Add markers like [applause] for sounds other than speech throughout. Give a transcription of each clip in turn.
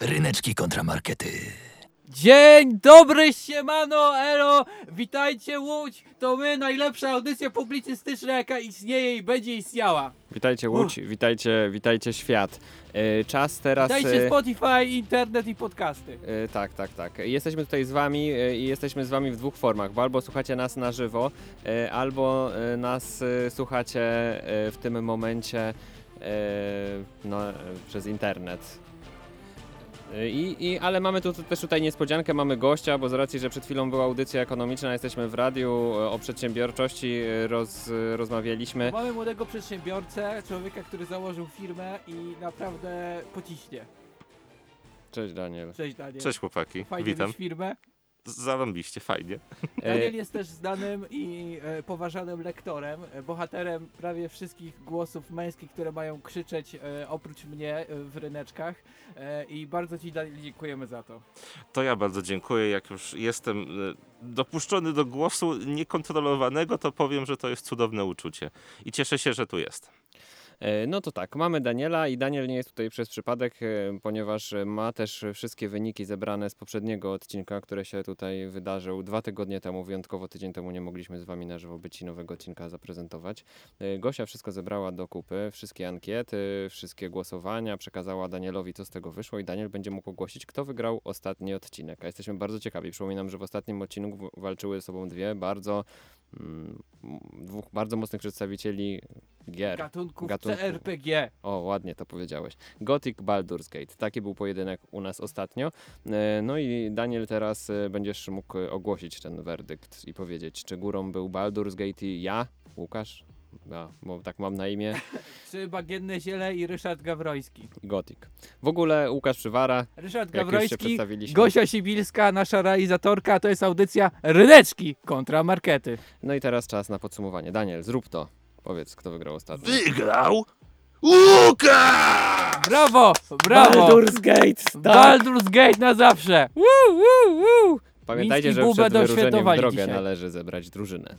Ryneczki kontramarkety. Dzień dobry, siemano, elo, witajcie Łódź, to my, najlepsza audycja publicystyczna jaka istnieje i będzie istniała. Witajcie Łódź, witajcie, witajcie świat. E, czas teraz... Witajcie e, Spotify, internet i podcasty. e, tak, tak, tak. Jesteśmy tutaj z wami e, i jesteśmy z wami w dwóch formach, bo albo słuchacie nas na żywo, e, albo e, nas e, słuchacie e, w tym momencie e, no, e, przez internet. I, i, ale mamy tu też tutaj niespodziankę, mamy gościa, bo z racji, że przed chwilą była audycja ekonomiczna, jesteśmy w radiu e, o przedsiębiorczości, roz, rozmawialiśmy. Mamy młodego przedsiębiorcę, człowieka, który założył firmę i naprawdę pociśnie. Cześć Daniel. Cześć Daniel. Cześć chłopaki, Fajnie witam. firmę. Zarąbiście, fajnie. [laughs] Daniel jest też znanym i e, poważanym lektorem, e, bohaterem prawie wszystkich głosów męskich, które mają krzyczeć e, oprócz mnie w ryneczkach i bardzo Ci Daniel dziękujemy za to. To ja bardzo dziękuję. Jak już jestem dopuszczony do głosu niekontrolowanego, to powiem, że to jest cudowne uczucie. I cieszę się, że tu jest. E, No to tak, mamy Daniela i Daniel nie jest tutaj przez przypadek, e, ponieważ ma też wszystkie wyniki zebrane z poprzedniego odcinka, które się tutaj wydarzył dwa tygodnie temu, wyjątkowo tydzień temu nie mogliśmy z wami na żywo być i nowego odcinka zaprezentować. E, Gosia wszystko zebrała do kupy, wszystkie ankiety, wszystkie głosowania, przekazała Danielowi, co z tego wyszło i Daniel będzie mógł ogłosić, kto wygrał ostatni odcinek. A jesteśmy bardzo ciekawi. Przypominam, że w ostatnim odcinku walczyły ze sobą dwie bardzo, dwóch bardzo mocnych przedstawicieli gier. Gatunków Gatunku. CRPG. O, ładnie to powiedziałeś. Gothic Baldur's Gate. Taki był pojedynek u nas ostatnio. E, No i Daniel, teraz e, będziesz mógł ogłosić ten werdykt i powiedzieć, czy górą był Baldur's Gate i ja, Łukasz, ja, bo tak mam na imię, [laughs] Czy Bagienne Ziele i Ryszard Gawroński. i Gothic. W ogóle Łukasz Przywara, Ryszard Gawroński. Gosia Sibilska, nasza realizatorka, to jest audycja Ryneczki kontra Markety. No i teraz czas na podsumowanie. Daniel, zrób to. Powiedz, kto wygrał ostatnio. Wygrał Łukasz! Brawo, brawo! Gate! Baldur's Gate na zawsze! Woo, woo, woo. Pamiętajcie, Miński że przed wyruszeniem w drogę dzisiaj. należy zebrać drużynę.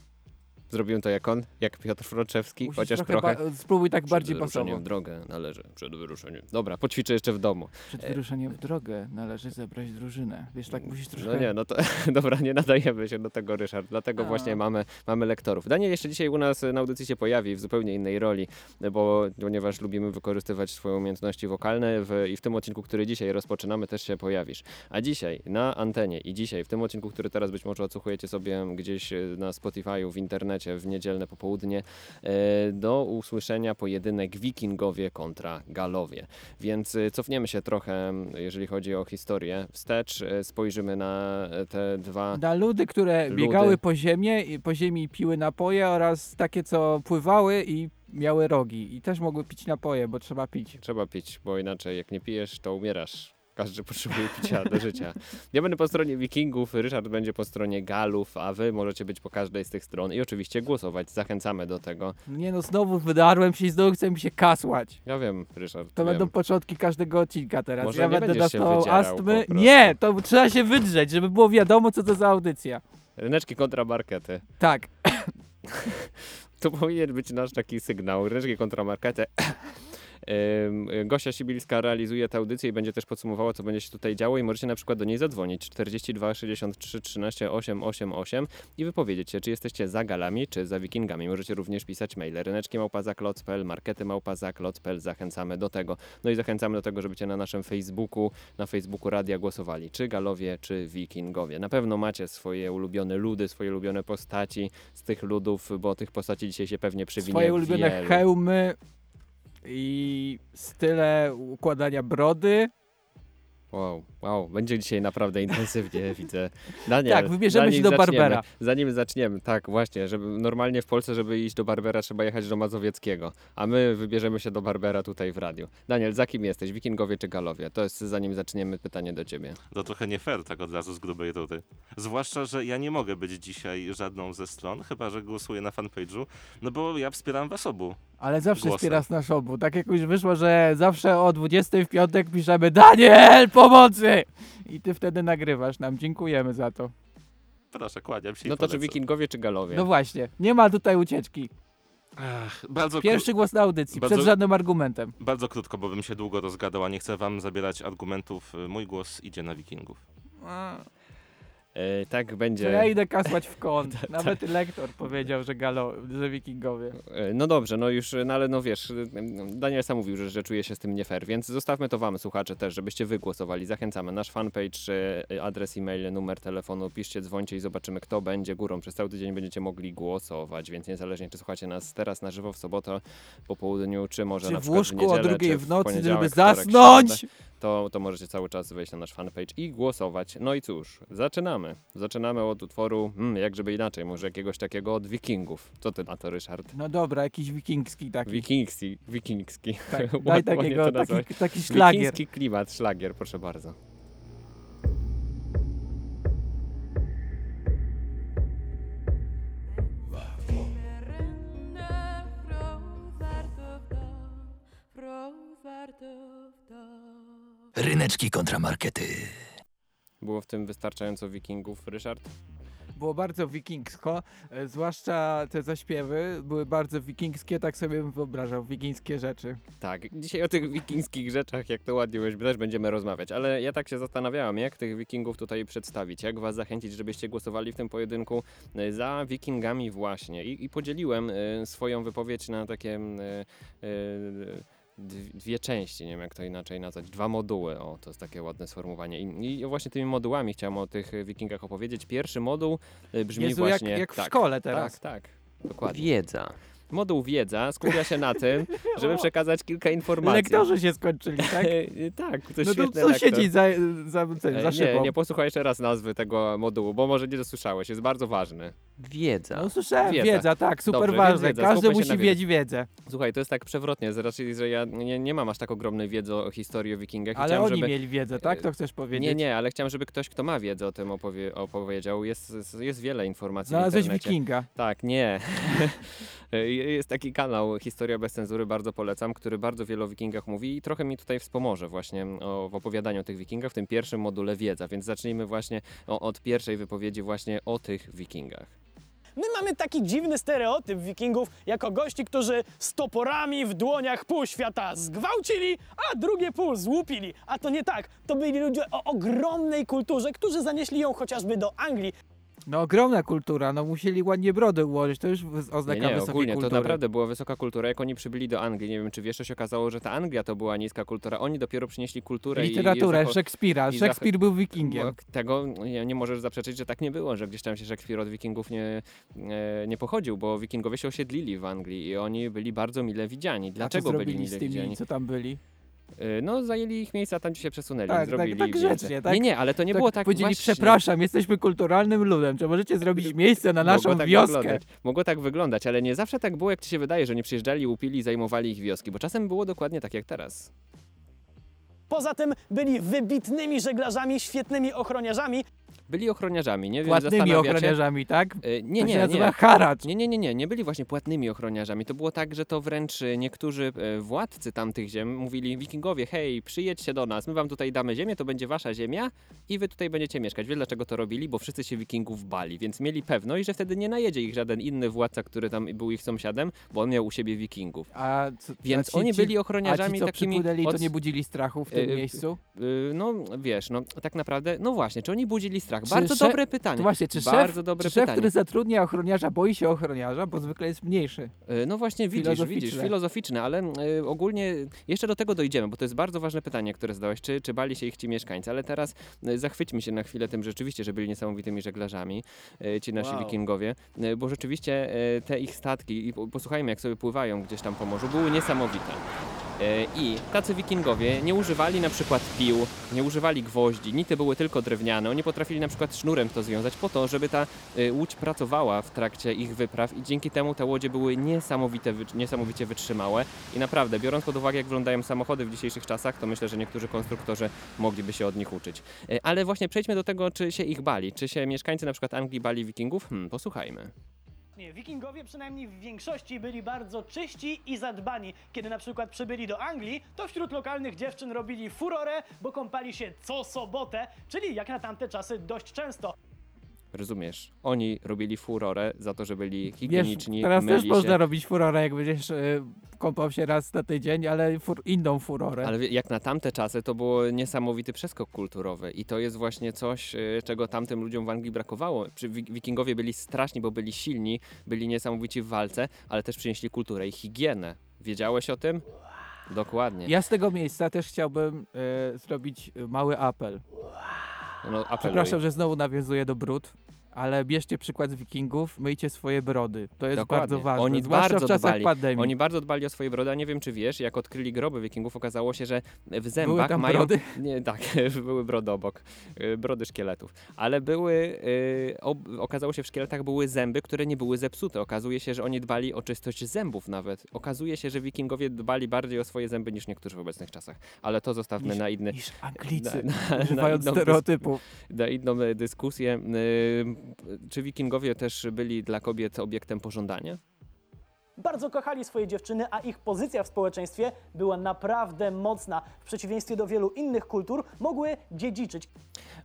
Zrobiłem to jak on, jak Piotr Froczewski, Musisz chociaż trochę trochę. spróbuj tak bardziej przed wyruszeniem pasowo. w drogę należy. Przed wyruszeniem. Dobra, poćwiczę jeszcze w domu. Przed wyruszeniem w drogę należy zebrać drużynę. Wiesz, tak musisz troszkę... No nie, no to [laughs] dobra, nie nadajemy się do tego, Ryszard. Dlatego A. właśnie mamy, mamy lektorów. Daniel jeszcze dzisiaj u nas na audycji się pojawi w zupełnie innej roli, bo ponieważ lubimy wykorzystywać swoje umiejętności wokalne w, i w tym odcinku, który dzisiaj rozpoczynamy, też się pojawisz. A dzisiaj na antenie i dzisiaj w tym odcinku, który teraz być może odsłuchujecie sobie gdzieś e, na Spotify'u, w internecie w niedzielne popołudnie, e, do usłyszenia pojedynek Wikingowie kontra Galowie. Więc e, cofniemy się trochę, jeżeli chodzi o historię, wstecz, e, spojrzymy na te dwa Na ludy, które Ludy. biegały po ziemię, i po ziemi piły napoje oraz takie, co pływały i miały rogi. I też mogły pić napoje, bo trzeba pić. Trzeba pić, bo inaczej jak nie pijesz, to umierasz. Każdy potrzebuje picia do życia. Ja będę po stronie Wikingów, Ryszard będzie po stronie Galów, a wy możecie być po każdej z tych stron i oczywiście głosować. Zachęcamy do tego. Nie no, znowu wydarłem się i znowu chce mi się kasłać. Ja wiem, Ryszard. To wiem. będą początki każdego odcinka teraz. Może ja nie będę dostał astmy. Nie, to trzeba się wydrzeć, żeby było wiadomo, co to za audycja. Ryneczki kontra markety. Tak. [laughs] To powinien być nasz taki sygnał. Ryneczki kontra markety. Gosia Sibilska realizuje tę audycję i będzie też podsumowała, co będzie się tutaj działo i możecie na przykład do niej zadzwonić 42 63 13 888 i wypowiedzieć się, czy jesteście za galami, czy za wikingami. Możecie również pisać maile ryneczki małpazaklot.pl, markety małpazaklot.pl, zachęcamy do tego. No i zachęcamy do tego, żebyście na naszym Facebooku, na Facebooku Radia głosowali, czy galowie, czy wikingowie. Na pewno macie swoje ulubione ludy, swoje ulubione postaci z tych ludów, bo tych postaci dzisiaj się pewnie przywinie Swoje ulubione wielu. hełmy i style układania brody. Wow, wow, będzie dzisiaj naprawdę intensywnie, [laughs] widzę. Daniel, Tak, wybierzemy się do zaczniemy, Barbera. Zanim zaczniemy, tak, właśnie, żeby normalnie w Polsce, żeby iść do Barbera, trzeba jechać do Mazowieckiego, a my wybierzemy się do Barbera tutaj w radiu. Daniel, za kim jesteś, wikingowie czy galowie? To jest, zanim zaczniemy, pytanie do ciebie. To trochę nie fair, tak od razu z grubej rury. Zwłaszcza, że ja nie mogę być dzisiaj żadną ze stron, chyba że głosuję na fanpage'u, no bo ja wspieram was obu. Ale zawsze Głosem. wspierasz nasz obu. Tak jak już wyszło, że zawsze o 20 w piątek piszemy Daniel, pomocy! I ty wtedy nagrywasz nam. Dziękujemy za to. Proszę, kłaniam się i No to czy wikingowie czy galowie? No właśnie, nie ma tutaj ucieczki. Ach, bardzo, Pierwszy głos na audycji, Bardzo- przed żadnym argumentem. bardzo krótko, bo bym się długo rozgadał, a nie chcę wam zabierać argumentów. Mój głos idzie na wikingów. E, tak To będzie. ja idę kasłać w kąt. [laughs] Nawet lektor powiedział, że galo, że wikingowie. E, No dobrze, no już, no ale no wiesz, Daniel sam mówił, że, że czuje się z tym nie fair, więc zostawmy to wam, słuchacze, też, żebyście wy głosowali. Zachęcamy. Nasz fanpage, e, adres e-mail, numer telefonu, piszcie, dzwońcie i zobaczymy, kto będzie górą. Przez cały tydzień będziecie mogli głosować, więc niezależnie, czy słuchacie nas teraz na żywo w sobotę po południu, czy może Czy na w przykład łóżku w niedzielę, o drugiej w nocy, żeby zasnąć! środę, to, to możecie cały czas wejść na nasz fanpage i głosować. No i cóż, zaczynamy. Zaczynamy od utworu, hmm, jak żeby inaczej, może jakiegoś takiego od wikingów. Co ty na to, Ryszard? No dobra, jakiś wikingski taki. Wikingski, wikingski. Tak, [laughs] daj takiego, taki, taki szlagier. Wikingski klimat, szlagier, proszę bardzo. Ryneczki kontramarkety. Było w tym wystarczająco wikingów, Ryszard? Było bardzo wikingsko, e, zwłaszcza te zaśpiewy były bardzo wikingskie, tak sobie bym wyobrażał, wikingskie rzeczy. Tak, dzisiaj o tych wikingskich rzeczach, jak to ładnie mówisz, też będziemy rozmawiać, ale ja tak się zastanawiałem, jak tych wikingów tutaj przedstawić, jak was zachęcić, żebyście głosowali w tym pojedynku e, za wikingami właśnie I, i podzieliłem e, swoją wypowiedź na takie e, dw- dwie części, nie wiem jak to inaczej nazwać, dwa moduły, o to jest takie ładne sformułowanie I, i właśnie tymi modułami chciałem o tych wikingach opowiedzieć. Pierwszy moduł e, brzmi Jezu, jak, właśnie... jak w tak, szkole teraz. Tak, tak, dokładnie. Wiedza. Moduł wiedza skupia się na [laughs] tym, żeby przekazać kilka informacji. Lektorzy się skończyli, tak? E, tak, to No to świetny sąsiedzi lektor. za, za, za, E, za Nie, szybą. nie, posłuchaj jeszcze raz nazwy tego modułu, bo może nie dosłyszałeś, jest bardzo ważny. Wiedza. No słyszałem, Wiedza. wiedza, tak, super Dobrze, ważne. wiedza, Każdy skupmy musi mieć wiedzę. Słuchaj, to jest tak przewrotnie, raczej, że ja nie, nie mam aż tak ogromnej wiedzy o historii o wikingach. Ale chciałem, oni żeby... mieli wiedzę, tak? To chcesz powiedzieć? Nie, nie, ale chciałem, żeby ktoś, kto ma wiedzę o tym opowie, opowiedział. Jest, jest wiele informacji Znalazłeś wikinga. Tak, nie. [laughs] [laughs] Jest taki kanał Historia bez cenzury, bardzo polecam, który bardzo wiele o wikingach mówi i trochę mi tutaj wspomoże właśnie o, w opowiadaniu o tych wikingach, w tym pierwszym module wiedza, więc zacznijmy właśnie o, od pierwszej wypowiedzi właśnie o tych wikingach. My mamy taki dziwny stereotyp wikingów jako gości, którzy z toporami w dłoniach pół świata zgwałcili, a drugie pół złupili. A to nie tak. To byli ludzie o ogromnej kulturze, którzy zanieśli ją chociażby do Anglii. No ogromna kultura, no musieli ładnie brody ułożyć, to już oznaka Nie, nie, wysokiej ogólnie kultury. to naprawdę była wysoka kultura. Jak oni przybyli do Anglii, nie wiem czy wiesz, to się okazało, że ta Anglia to była niska kultura. Oni dopiero przynieśli kulturę Literaturę i, zacho- Szekspira. Szekspir był wikingiem. Bo Tego nie, nie możesz zaprzeczyć, że tak nie było, że gdzieś tam się Szekspir od wikingów nie, nie pochodził, bo wikingowie się osiedlili w Anglii i oni byli bardzo mile widziani. Dlaczego byli mile z tymi, widziani? co tam byli? E, No, zajęli ich miejsca, tam gdzie się przesunęli, Tak, tak, zrobili tak więcej. grzecznie, tak? Nie, nie, ale to nie tak było tak Powiedzieli, właśnie. przepraszam, jesteśmy kulturalnym ludem, czy możecie zrobić miejsce na Mogło naszą tak wioskę? Wyglądać. Mogło tak wyglądać, ale nie zawsze tak było, jak ci się wydaje, że nie przyjeżdżali, łupili i zajmowali ich wioski, bo czasem było dokładnie tak jak teraz. Poza tym byli wybitnymi żeglarzami, świetnymi ochroniarzami. Byli ochroniarzami, nie wiem, Płatnymi ochroniarzami, tak? E, Nie, to się nie, nie. haracz. Nie, nie, nie, nie, nie byli właśnie płatnymi ochroniarzami. To było tak, że to wręcz e, niektórzy e, władcy tamtych ziem mówili wikingowie, hej, przyjedźcie do nas, my wam tutaj damy ziemię, to będzie wasza ziemia i wy tutaj będziecie mieszkać. Wiesz dlaczego to robili? Bo wszyscy się wikingów bali, więc mieli pewność, że wtedy nie najedzie ich żaden inny władca, który tam był ich sąsiadem, bo on miał u siebie wikingów. A co, Więc a ci, oni byli A ochroniarzami ci, co takimi... od- to nie budzili strachu w tym Yy, miejscu? y, No wiesz, no tak naprawdę, no właśnie, czy oni budzili strach? Czy Bardzo szef- dobre pytanie. To właśnie, czy szef, Bardzo dobre czy szef pytanie. który zatrudnia ochroniarza, boi się ochroniarza, bo zwykle jest mniejszy. E, No właśnie, widzisz, Filozoficzne. widzisz, filozoficzne, ale e, ogólnie jeszcze do tego dojdziemy, bo to jest bardzo ważne pytanie, które zadałeś, czy, czy bali się ich ci mieszkańcy, ale teraz e, zachwyćmy się na chwilę tym rzeczywiście, że byli niesamowitymi żeglarzami, e, ci nasi Wow. wikingowie, bo rzeczywiście te ich statki, i po- posłuchajmy jak sobie pływają gdzieś tam po morzu, były niesamowite. E, I tacy wikingowie nie używali na przykład pił, nie używali gwoździ, nity były tylko drewniane. Oni potrafili na przykład sznurem to związać po to, żeby ta e, łódź pracowała w trakcie ich wypraw i dzięki temu te łodzie były niesamowite, niesamowicie wytrzymałe. I naprawdę, biorąc pod uwagę jak wyglądają samochody w dzisiejszych czasach, to myślę, że niektórzy konstruktorzy mogliby się od nich uczyć. E, Ale właśnie przejdźmy do tego, czy się ich bali. Czy się mieszkańcy na przykład Anglii bali wikingów? Hmm, posłuchajmy. Nie, wikingowie przynajmniej w większości byli bardzo czyści i zadbani. Kiedy na przykład przybyli do Anglii, to wśród lokalnych dziewczyn robili furorę, bo kąpali się co sobotę, czyli jak na tamte czasy dość często. Rozumiesz? Oni robili furorę za to, że byli Wiesz, higieniczni, teraz też się. można robić furorę, jak będziesz e, kąpał się raz na tydzień, ale fur, inną furorę. Ale jak na tamte czasy, to było niesamowity przeskok kulturowy i to jest właśnie coś, y, czego tamtym ludziom w Anglii brakowało. Przy- Wikingowie byli straszni, bo byli silni, byli niesamowici w walce, ale też przynieśli kulturę i higienę. Wiedziałeś o tym? Dokładnie. Ja z tego miejsca też chciałbym e, zrobić mały apel. No. Przepraszam, że znowu nawiązuję do brud, ale bierzcie przykład z wikingów, myjcie swoje brody. To jest Dokładnie. bardzo ważne, Oni bardzo w czasach dbali. pandemii. Oni bardzo dbali o swoje brody, a nie wiem czy wiesz, jak odkryli groby wikingów, okazało się, że w zębach Były tam mają... brody? Nie, tak, [laughs] były brody obok, y, brody szkieletów. Ale były, y, ob, okazało się w szkieletach były zęby, które nie były zepsute. Okazuje się, że oni dbali o czystość zębów nawet. Okazuje się, że wikingowie dbali bardziej o swoje zęby niż niektórzy w obecnych czasach. Ale to zostawmy Niż- na inny... Niż Anglicy, na- na używając inną dys- stereotypów. na inną dyskusję. Y, Czy wikingowie też byli dla kobiet obiektem pożądania? Bardzo kochali swoje dziewczyny, a ich pozycja w społeczeństwie była naprawdę mocna. W przeciwieństwie do wielu innych kultur mogły dziedziczyć.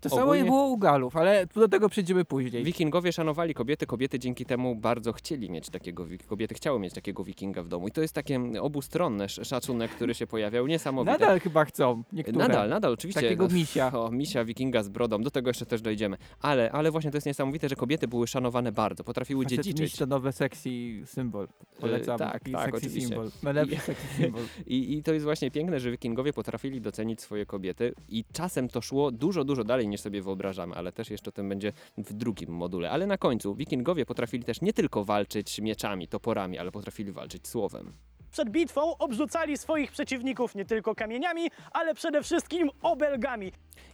To samo Ogólnie- i było u Galów, ale do tego przejdziemy później. Wikingowie szanowali kobiety, kobiety dzięki temu bardzo chcieli mieć takiego, wik- kobiety chciały mieć takiego wikinga w domu. I to jest takie obustronne sz- szacunek, który się pojawiał, niesamowite. Nadal chyba chcą, niektóre. Nadal, nadal, oczywiście. Takiego misia. O, misia, wikinga z brodą, do tego jeszcze też dojdziemy. Ale, ale właśnie to jest niesamowite, że kobiety były szanowane bardzo, potrafiły Facet dziedziczyć. miś to nowy sexy symbol. Polecam. tak, taki tak, sexy oczywiście. symbol. Najlepszy I- sexy symbol. [laughs] I, I to jest właśnie piękne, że wikingowie potrafili docenić swoje kobiety i czasem to szło dużo, dużo dalej niż sobie wyobrażamy, ale też jeszcze o tym będzie w drugim module. Ale na końcu wikingowie potrafili też nie tylko walczyć mieczami, toporami, ale potrafili walczyć słowem. Przed bitwą obrzucali swoich przeciwników nie tylko kamieniami, ale przede wszystkim obelgami.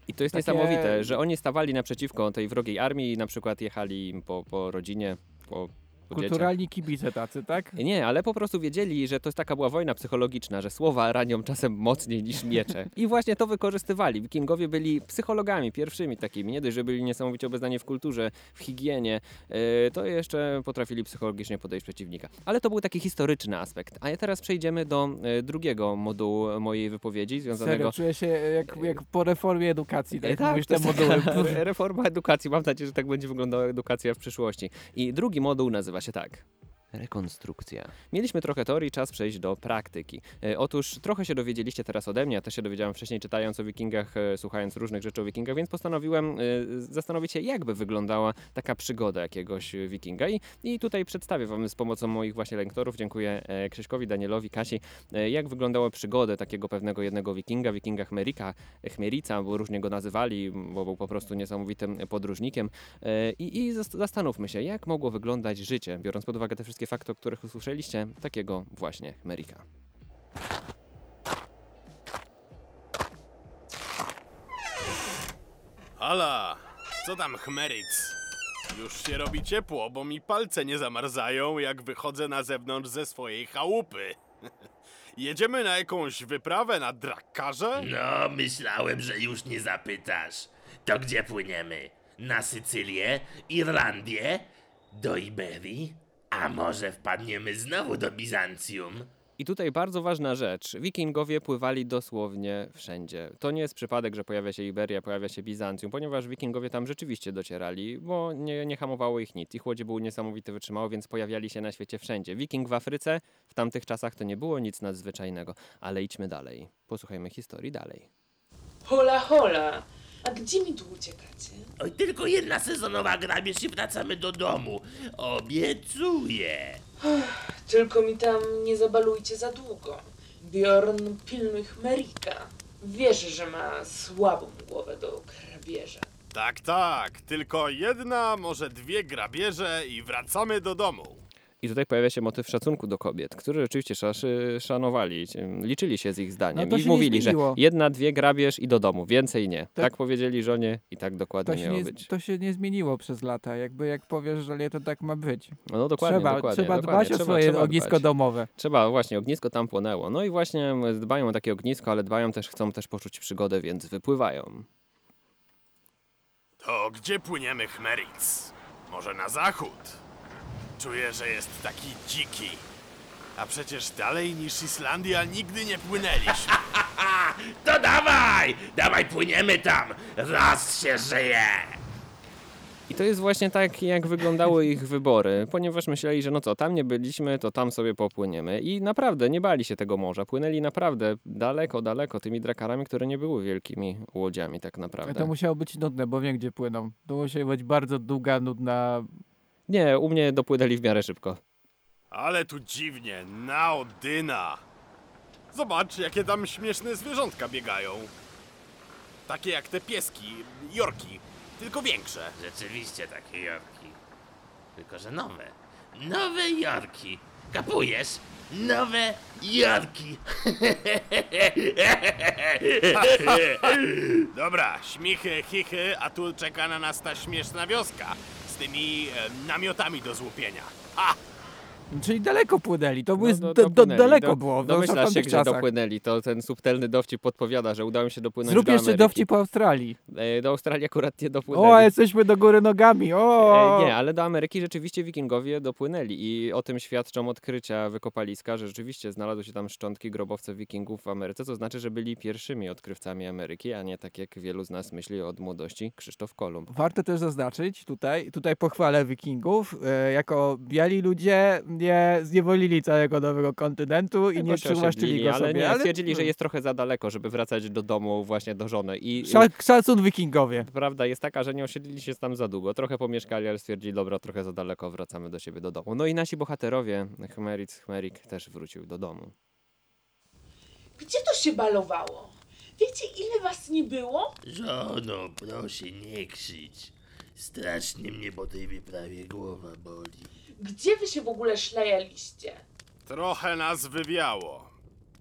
I to jest Takie- niesamowite, że oni stawali naprzeciwko tej wrogiej armii i na przykład jechali im po, po rodzinie, po, dzieciach. Kulturalni kibice tacy, tak? Nie, ale po prostu wiedzieli, że to jest taka była wojna psychologiczna, że słowa ranią czasem mocniej niż miecze. [laughs] I właśnie to wykorzystywali. Wikingowie byli psychologami pierwszymi takimi. Nie dość, że byli niesamowicie obeznani w kulturze, w higienie, yy, to jeszcze potrafili psychologicznie podejść przeciwnika. Ale to był taki historyczny aspekt. A ja teraz przejdziemy do yy, drugiego modułu mojej wypowiedzi, związanego Serio, czuję się jak, jak po reformie edukacji, tak, E, jak mówisz te moduły. [laughs] Reforma edukacji. Mam nadzieję, że tak będzie wyglądała edukacja w przyszłości. I drugi moduł nazywa się tak. Rekonstrukcja. Mieliśmy trochę teorii, czas przejść do praktyki. E, otóż trochę się dowiedzieliście teraz ode mnie, ja też się dowiedziałem wcześniej czytając o wikingach, e, słuchając różnych rzeczy o wikingach, więc postanowiłem e, zastanowić się, jakby wyglądała taka przygoda jakiegoś wikinga. I, I tutaj przedstawię wam z pomocą moich właśnie lektorów, dziękuję Krzyśkowi, Danielowi, Kasi, jak wyglądały przygody takiego pewnego jednego wikinga, wikinga Chmerika, Chmierica, bo różnie go nazywali, bo był po prostu niesamowitym podróżnikiem. I, i zas- zastanówmy się, jak mogło wyglądać życie, biorąc pod uwagę te wszystkie fakty, o których usłyszeliście, takiego właśnie Chmerika. Hala, co tam chmeryc? Już się robi ciepło, bo mi palce nie zamarzają, jak wychodzę na zewnątrz ze swojej chałupy. [laughs] Jedziemy na jakąś wyprawę na drakarze? No, myślałem, że już nie zapytasz. To gdzie płyniemy? Na Sycylię? Irlandię? Do Iberii? A może wpadniemy znowu do Bizancjum? I tutaj bardzo ważna rzecz. Wikingowie pływali dosłownie wszędzie. To nie jest przypadek, że pojawia się Iberia, pojawia się Bizancjum, ponieważ Wikingowie tam rzeczywiście docierali, bo nie, nie hamowało ich nic. Ich łodzie były niesamowite wytrzymałe, więc pojawiali się na świecie wszędzie. Wiking w Afryce w tamtych czasach to nie było nic nadzwyczajnego. Ale idźmy dalej. Posłuchajmy historii dalej. Hola, hola! A gdzie mi tu uciekacie? Oj, tylko jedna sezonowa grabież i wracamy do domu. Obiecuję. Tylko mi tam nie zabalujcie za długo. Bjorn pilnuj Chmerika. Wiesz, że ma słabą głowę do krabieża. Tak, tak, tylko jedna, może dwie grabieże i wracamy do domu. I tutaj pojawia się motyw szacunku do kobiet, które rzeczywiście szanowali, liczyli się z ich zdaniem No to i mówili, że jedna, dwie grabież i do domu, więcej nie. Tak, Tak. powiedzieli żonie i tak dokładnie To miało nie, być. to się nie zmieniło przez lata. Jakby jak powiesz, że nie, to tak ma być. No dokładnie, trzeba dokładnie, trzeba dokładnie. dbać o Trzeba- swoje trzeba ognisko dbać. domowe. Trzeba, właśnie, ognisko tam płonęło. No i właśnie dbają o takie ognisko, ale dbają też, chcą też poczuć przygodę, więc wypływają. To gdzie płyniemy chmeryc? Może na zachód? Czuję, że jest taki dziki. A przecież dalej niż Islandia nigdy nie płynęliśmy. [laughs] To dawaj! Dawaj, płyniemy tam! Raz się żyje! I to jest właśnie tak, jak wyglądały ich wybory, ponieważ myśleli, że no co, tam nie byliśmy, to tam sobie popłyniemy. I naprawdę nie bali się tego morza. Płynęli naprawdę daleko, daleko tymi drakarami, które nie były wielkimi łodziami tak naprawdę. To musiało być nudne, bo wiem gdzie płyną. To musiała być bardzo długa, nudna... Nie, u mnie dopłynęli w miarę szybko. Ale tu dziwnie, na Odyna. Zobacz, jakie tam śmieszne zwierzątka biegają. Takie jak te pieski, jorki, tylko większe. Rzeczywiście takie Jorki. Tylko, że nowe. Nowe Jorki. Kapujesz? Nowe Jorki. [laughs] Dobra, śmichy, chichy, a tu czeka na nas ta śmieszna wioska z tymi e, namiotami do złupienia. Ha! Czyli daleko płynęli, to, No, były, do- do, do, daleko było. w Domyślasz się, tamtych gdzie czasach. dopłynęli. To ten subtelny dowcip podpowiada, że udało mi się dopłynąć Zrób do jeszcze Ameryki. dowcip po Australii. E, Do Australii akurat nie dopłynęli. O, jesteśmy do góry nogami, o! E, Nie, ale do Ameryki rzeczywiście wikingowie dopłynęli i o tym świadczą odkrycia wykopaliska, że rzeczywiście znalazły się tam szczątki grobowców wikingów w Ameryce, co znaczy, że byli pierwszymi odkrywcami Ameryki, a nie tak jak wielu z nas myśli od młodości Krzysztof Kolumb. Warto też zaznaczyć tutaj, tutaj pochwalę wikingów, e, jako biali ludzie nie zniewolili całego nowego kontynentu i nie przywłaszczyli osiedlili, go ale sobie. nie, stwierdzili, że jest trochę za daleko, żeby wracać do domu właśnie do żony i Sza- Szacun wikingowie. Prawda jest taka, że nie osiedlili się tam za długo. Trochę pomieszkali, ale stwierdzili, dobra, trochę za daleko, wracamy do siebie do domu. No i nasi bohaterowie, Chmeric, Chmerik też wrócił do domu. Gdzie to się balowało? Wiecie, ile was nie było? Żono, proszę nie krzycz. Strasznie mnie po tej wyprawie głowa boli. Gdzie wy się w ogóle szlajaliście? Trochę nas wywiało.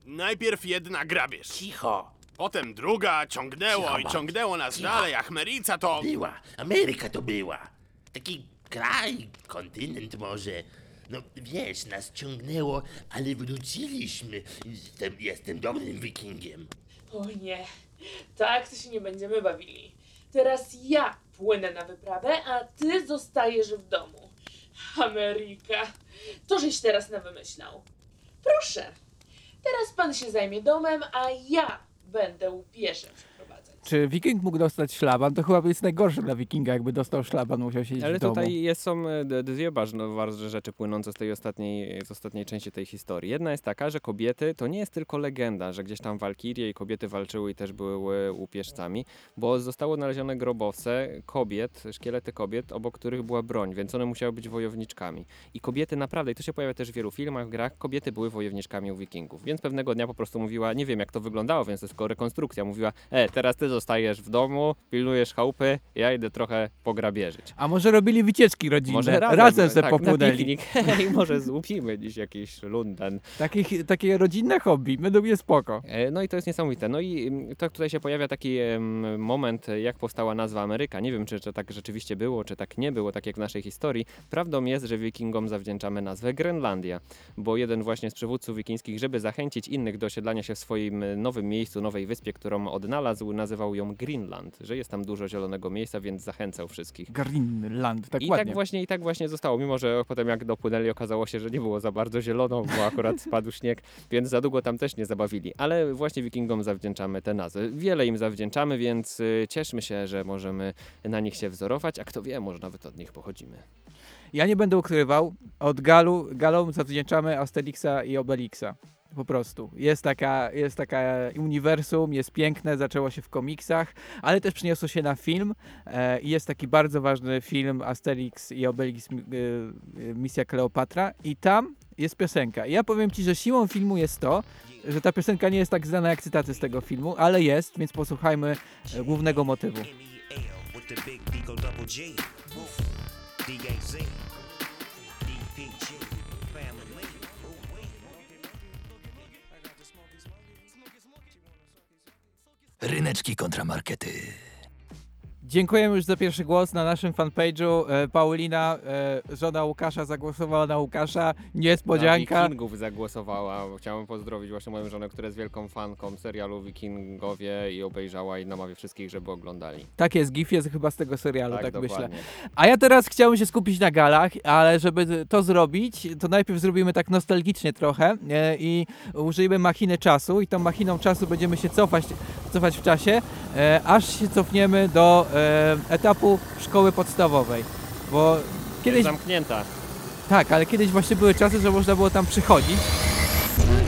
Najpierw jedna grabież, Cicho. potem druga, ciągnęło Cicho, i ciągnęło nas Cicho. dalej, a Chmerica to... Była. Ameryka to była. Taki kraj, kontynent może. No wiesz, nas ciągnęło, ale wróciliśmy. Jestem, jestem dobrym wikingiem. O nie, tak to się nie będziemy bawili. Teraz ja płynę na wyprawę, a ty zostajesz w domu. Ameryka, to żeś teraz nawymyślał. Proszę, teraz pan się zajmie domem, a ja będę przeprowadzać. Czy wiking mógł dostać szlaban? To chyba jest najgorsze dla wikinga, jakby dostał szlaban, musiał siedzieć Ale w domu. tutaj jest, są e, dwie ważne, ważne rzeczy płynące z tej ostatniej, z ostatniej części tej historii. Jedna jest taka, że kobiety to nie jest tylko legenda, że gdzieś tam walkirie i kobiety walczyły i też były łupieżcami, bo zostało znalezione grobowce kobiet, szkielety kobiet, obok których była broń, więc one musiały być wojowniczkami. I kobiety naprawdę, i to się pojawia też w wielu filmach, grach, kobiety były wojowniczkami u wikingów. Więc pewnego dnia po prostu mówiła, nie wiem jak to wyglądało, więc to jest tylko rekonstrukcja, mówiła, e, teraz ty zostajesz w domu, pilnujesz chałupy, ja idę trochę pograbieżyć. A może robili wycieczki rodzinne? Może razem, razem se tak, popłynęli. [laughs] Hej, może złupimy dziś jakiś Lunden. Takich, takie rodzinne hobby, według mnie spoko. E, No i to jest niesamowite. No i tak tutaj się pojawia taki moment, jak powstała nazwa Ameryka. Nie wiem, czy, czy tak rzeczywiście było, czy tak nie było, tak jak w naszej historii. Prawdą jest, że wikingom zawdzięczamy nazwę Grenlandia, bo jeden właśnie z przywódców wikińskich, żeby zachęcić innych do osiedlania się w swoim e, nowym miejscu, nowej wyspie, którą odnalazł, nazywał ją Greenland, że jest tam dużo zielonego miejsca, więc zachęcał wszystkich. Greenland, tak I ładnie. tak właśnie, i tak właśnie zostało, mimo że potem jak dopłynęli okazało się, że nie było za bardzo zielono, bo akurat [laughs] spadł śnieg, więc za długo tam też nie zabawili. Ale właśnie wikingom zawdzięczamy te nazwy. Wiele im zawdzięczamy, więc y, cieszmy się, że możemy na nich się wzorować, a kto wie, może nawet od nich pochodzimy. Ja nie będę ukrywał, od Galu, Galom zawdzięczamy Asterixa i Obelixa. Po prostu. Jest taka, jest taka uniwersum, jest piękne, zaczęło się w komiksach, ale też przyniosło się na film e, i jest taki bardzo ważny film Asterix i Obelix e, Misja Kleopatra i tam jest piosenka. I ja powiem Ci, że siłą filmu jest to, że ta piosenka nie jest tak znana jak cytaty z tego filmu, ale jest, więc posłuchajmy e, głównego motywu. Ryneczki kontramarkety. Dziękujemy już za pierwszy głos na naszym fanpage'u. E, Paulina, e, żona Łukasza, zagłosowała na Łukasza. Niespodzianka. Na Wikingów zagłosowała. Chciałem pozdrowić właśnie moją żonę, która jest wielką fanką serialu Wikingowie i obejrzała i namawia wszystkich, żeby oglądali. Tak jest, GIF jest chyba z tego serialu, tak, myślę. dokładnie. A ja teraz chciałem się skupić na galach, ale żeby to zrobić, to najpierw zrobimy tak nostalgicznie trochę e, i użyjemy machiny czasu i tą machiną czasu będziemy się cofać cofać w czasie, e, aż się cofniemy do e, etapu szkoły podstawowej. Bo kiedyś, Zamknięta. tak, ale kiedyś właśnie były czasy, że można było tam przychodzić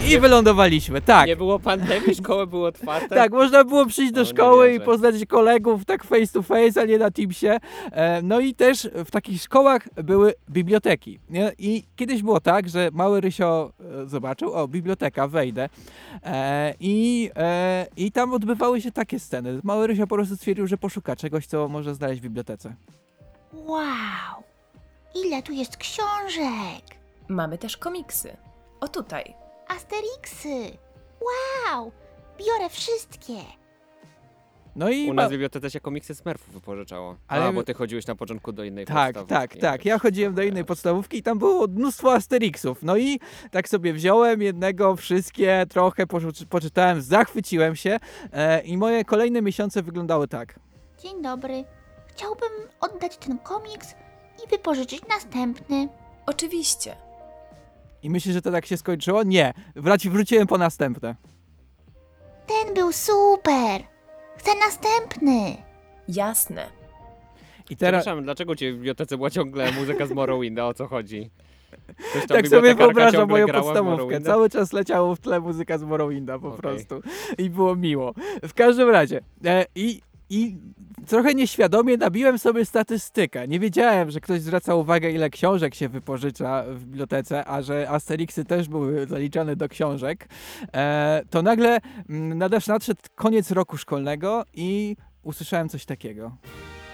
i wylądowaliśmy, tak. Nie było pandemii, szkoły były otwarte. Tak, można było przyjść do O, nie szkoły i wierzę. poznać kolegów tak face to face, a nie na Teamsie. E, No i też w takich szkołach były biblioteki. Nie? I kiedyś było tak, że mały Rysio e, zobaczył, o, biblioteka, wejdę. E, I, e, I tam odbywały się takie sceny. Mały Rysio po prostu stwierdził, że poszuka czegoś, co może znaleźć w bibliotece. Wow! Ile tu jest książek! Mamy też komiksy. O tutaj. Asterixy! Wow! Biorę wszystkie! No i U nas w bibliotece się komiksy Smurfów wypożyczało. Ale A, my- bo ty chodziłeś na początku do innej Tak, podstawówki. tak, tak. Ja chodziłem do innej podstawówki i tam było mnóstwo Asterixów. No i tak sobie wziąłem jednego, wszystkie, trochę poczy- poczytałem, zachwyciłem się e, i moje kolejne miesiące wyglądały tak. Dzień dobry. Chciałbym oddać ten komiks i wypożyczyć następny. Oczywiście. I myślę, że to tak się skończyło? Nie. Wraci, wróciłem po następne. Ten był super! Chcę następny! Jasne. I teraz Przepraszam, dlaczego cię w bibliotece była ciągle muzyka z Morrowinda? O co chodzi? Ktoś tam tak sobie bibliotekarka wyobrażam ciągle moją grała w podstawówkę. Morrowinda? Cały czas leciało w tle muzyka z Morrowinda po Okej. prostu. I było miło. W każdym razie. E, i, I trochę nieświadomie nabiłem sobie statystykę. Nie wiedziałem, że ktoś zwraca uwagę, ile książek się wypożycza w bibliotece, a że Asterixy też były zaliczane do książek. E, to nagle mm, nadasz nadszedł koniec roku szkolnego i usłyszałem coś takiego.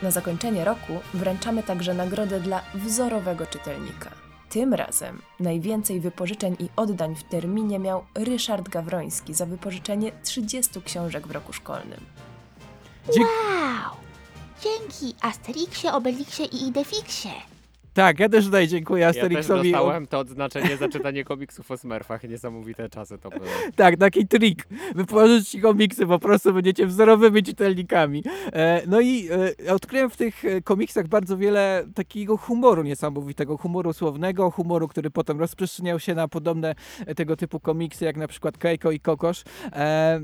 Na zakończenie roku wręczamy także nagrodę dla wzorowego czytelnika. Tym razem najwięcej wypożyczeń i oddań w terminie miał Ryszard Gawroński za wypożyczenie 30 książek w roku szkolnym. Dzie- Wow! Dzięki Asterixie, Obelixie i Idefixie. Tak, ja też tutaj dziękuję Ja też Asterixowi. dostałem to odznaczenie za czytanie komiksów o Smurfach. Niesamowite czasy to były. Tak, taki trik. Wypożyczyć komiksy, po prostu będziecie wzorowymi czytelnikami. E, no i e, odkryłem w tych e, komiksach bardzo wiele takiego humoru niesamowitego, humoru słownego, humoru, który potem rozprzestrzeniał się na podobne tego typu komiksy, jak na przykład Keiko i Kokosz.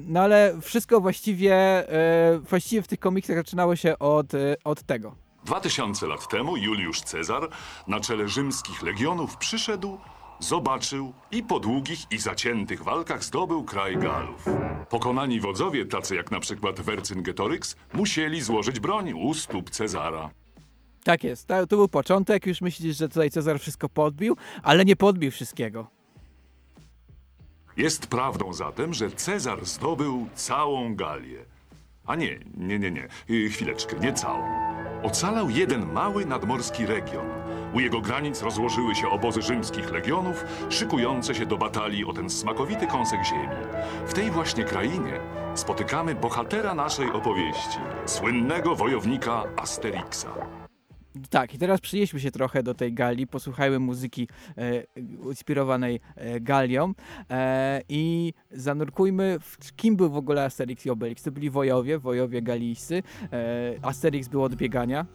No ale wszystko właściwie, właściwie w tych komiksach zaczynało się od, od tego. Dwa tysiące lat temu Juliusz Cezar na czele rzymskich legionów przyszedł, zobaczył i po długich i zaciętych walkach zdobył kraj Galów. Pokonani wodzowie, tacy jak na przykład Vercingetorix, musieli złożyć broń u stóp Cezara. Tak jest, to, to był początek, już myślisz, że tutaj Cezar wszystko podbił, ale nie podbił wszystkiego. Jest prawdą zatem, że Cezar zdobył całą Galię. A nie, nie, nie, nie, y, chwileczkę, nie całą. Ocalał jeden mały nadmorski region. U jego granic rozłożyły się obozy rzymskich legionów, szykujące się do batalii o ten smakowity kąsek ziemi. W tej właśnie krainie spotykamy bohatera naszej opowieści, słynnego wojownika Asterixa. Tak, i teraz przynieśmy się trochę do tej Galii, posłuchajmy muzyki e, inspirowanej e, Galią e, i zanurkujmy, w kim był w ogóle Asterix i Obelix. To byli wojowie, wojowie galijscy. E, Asterix był od biegania.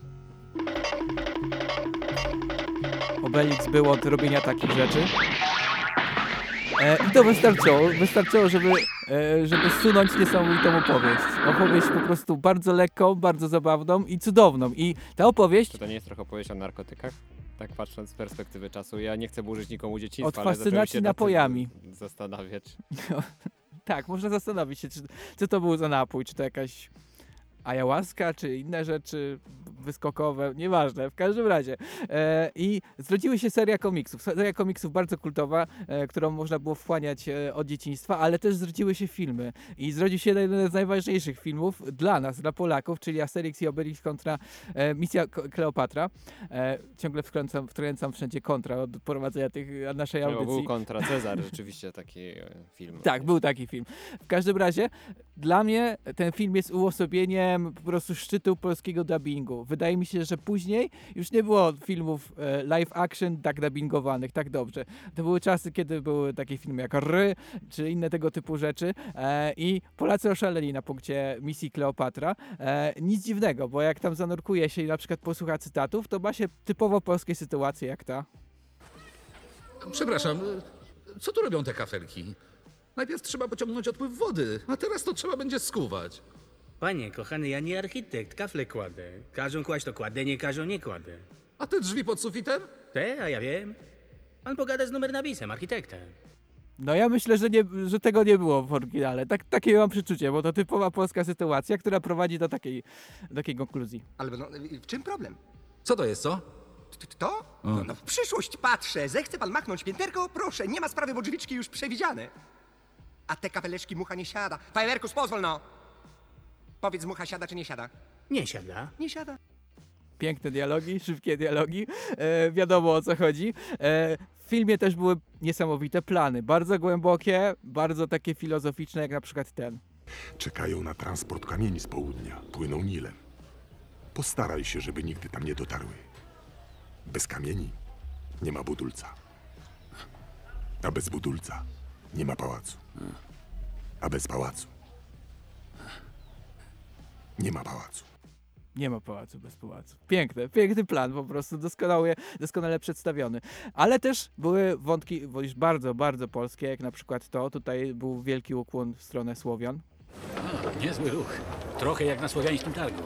Obelix był od robienia takich rzeczy. E, I to wystarczyło, wystarczyło, żeby, żeby sunąć niesamowitą opowieść. Opowieść po prostu bardzo lekką, bardzo zabawną i cudowną. I ta opowieść Czy to nie jest trochę opowieść o narkotykach? Tak patrząc z perspektywy czasu. Ja nie chcę burzyć nikomu dzieciństwa, Od ale fascynacji się nad tym napojami. Zastanawiać. [laughs] Tak, można zastanowić się, czy, co to był za napój, czy to jakaś ayahuasca, czy inne rzeczy wyskokowe, nieważne, w każdym razie. E, I zrodziły się seria komiksów, seria komiksów bardzo kultowa, e, którą można było wchłaniać e, od dzieciństwa, ale też zrodziły się filmy. I zrodził się jeden z najważniejszych filmów dla nas, dla Polaków, czyli Asterix i Obelix kontra e, Misja Kleopatra. E, ciągle wkręcam, wkręcam wszędzie kontra od prowadzenia tych naszej No, audycji. był kontra Cezar, [laughs] rzeczywiście taki e, film. Tak, był taki film. W każdym razie, dla mnie ten film jest po prostu szczytu polskiego dubbingu. Wydaje mi się, że później już nie było filmów e, live action tak dubbingowanych, tak dobrze. To były czasy, kiedy były takie filmy jak Ry, czy inne tego typu rzeczy e, i Polacy oszaleli na punkcie misji Kleopatra. E, nic dziwnego, bo jak tam zanurkuje się i na przykład posłucha cytatów, to ma się typowo polskie sytuacje jak ta. Przepraszam, co tu robią te kafelki? Najpierw trzeba pociągnąć odpływ wody, a teraz to trzeba będzie skuwać. Panie, kochany, ja nie architekt, kafle kładę. Każą kłaść to kładę, nie każą nie kładę. A te drzwi pod sufitem? Te, a ja wiem. Pan pogada z numer napisem, architektem. No ja myślę, że, nie, że tego nie było w oryginale. Tak, takie mam przeczucie, bo to typowa polska sytuacja, która prowadzi do takiej, do takiej konkluzji. Ale no, w czym problem? Co to jest, co? T- To? No, no w przyszłość patrzę. Zechce pan machnąć pięterko? Proszę, nie ma sprawy, bo drzwiczki już przewidziane. A te kapeleczki mucha nie siada. Fajerwerkus, pozwól no! Powiedz, mucha siada czy nie siada? Nie siada. Nie siada. Piękne dialogi, [laughs] szybkie dialogi, e, wiadomo o co chodzi. E, w filmie też były niesamowite plany, bardzo głębokie, bardzo takie filozoficzne, jak na przykład ten. Czekają na transport kamieni z południa. Płyną Nilem. Postaraj się, żeby nigdy tam nie dotarły. Bez kamieni nie ma budulca. A bez budulca nie ma pałacu. A bez pałacu nie ma pałacu. Nie ma pałacu bez pałacu. Piękny, piękny plan, po prostu doskonale, doskonale przedstawiony. Ale też były wątki bo już bardzo, bardzo polskie, jak na przykład to. Tutaj był wielki ukłon w stronę Słowian. A, niezły ruch. Trochę jak na słowiańskim targu.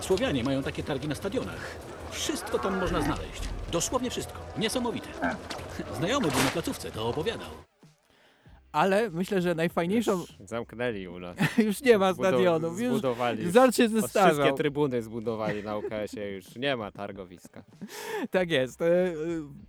Słowianie mają takie targi na stadionach. Wszystko tam można znaleźć. Dosłownie wszystko. Niesamowite. Znajomy był na placówce, to opowiadał. Ale myślę, że najfajniejszą... Zamknęli u nas. [laughs] już nie ma stadionów. Już Zbudowali. już. Zart się O, zestarzał. Wszystkie trybuny zbudowali na UKS-ie, już nie ma targowiska. [laughs] Tak jest. E, e,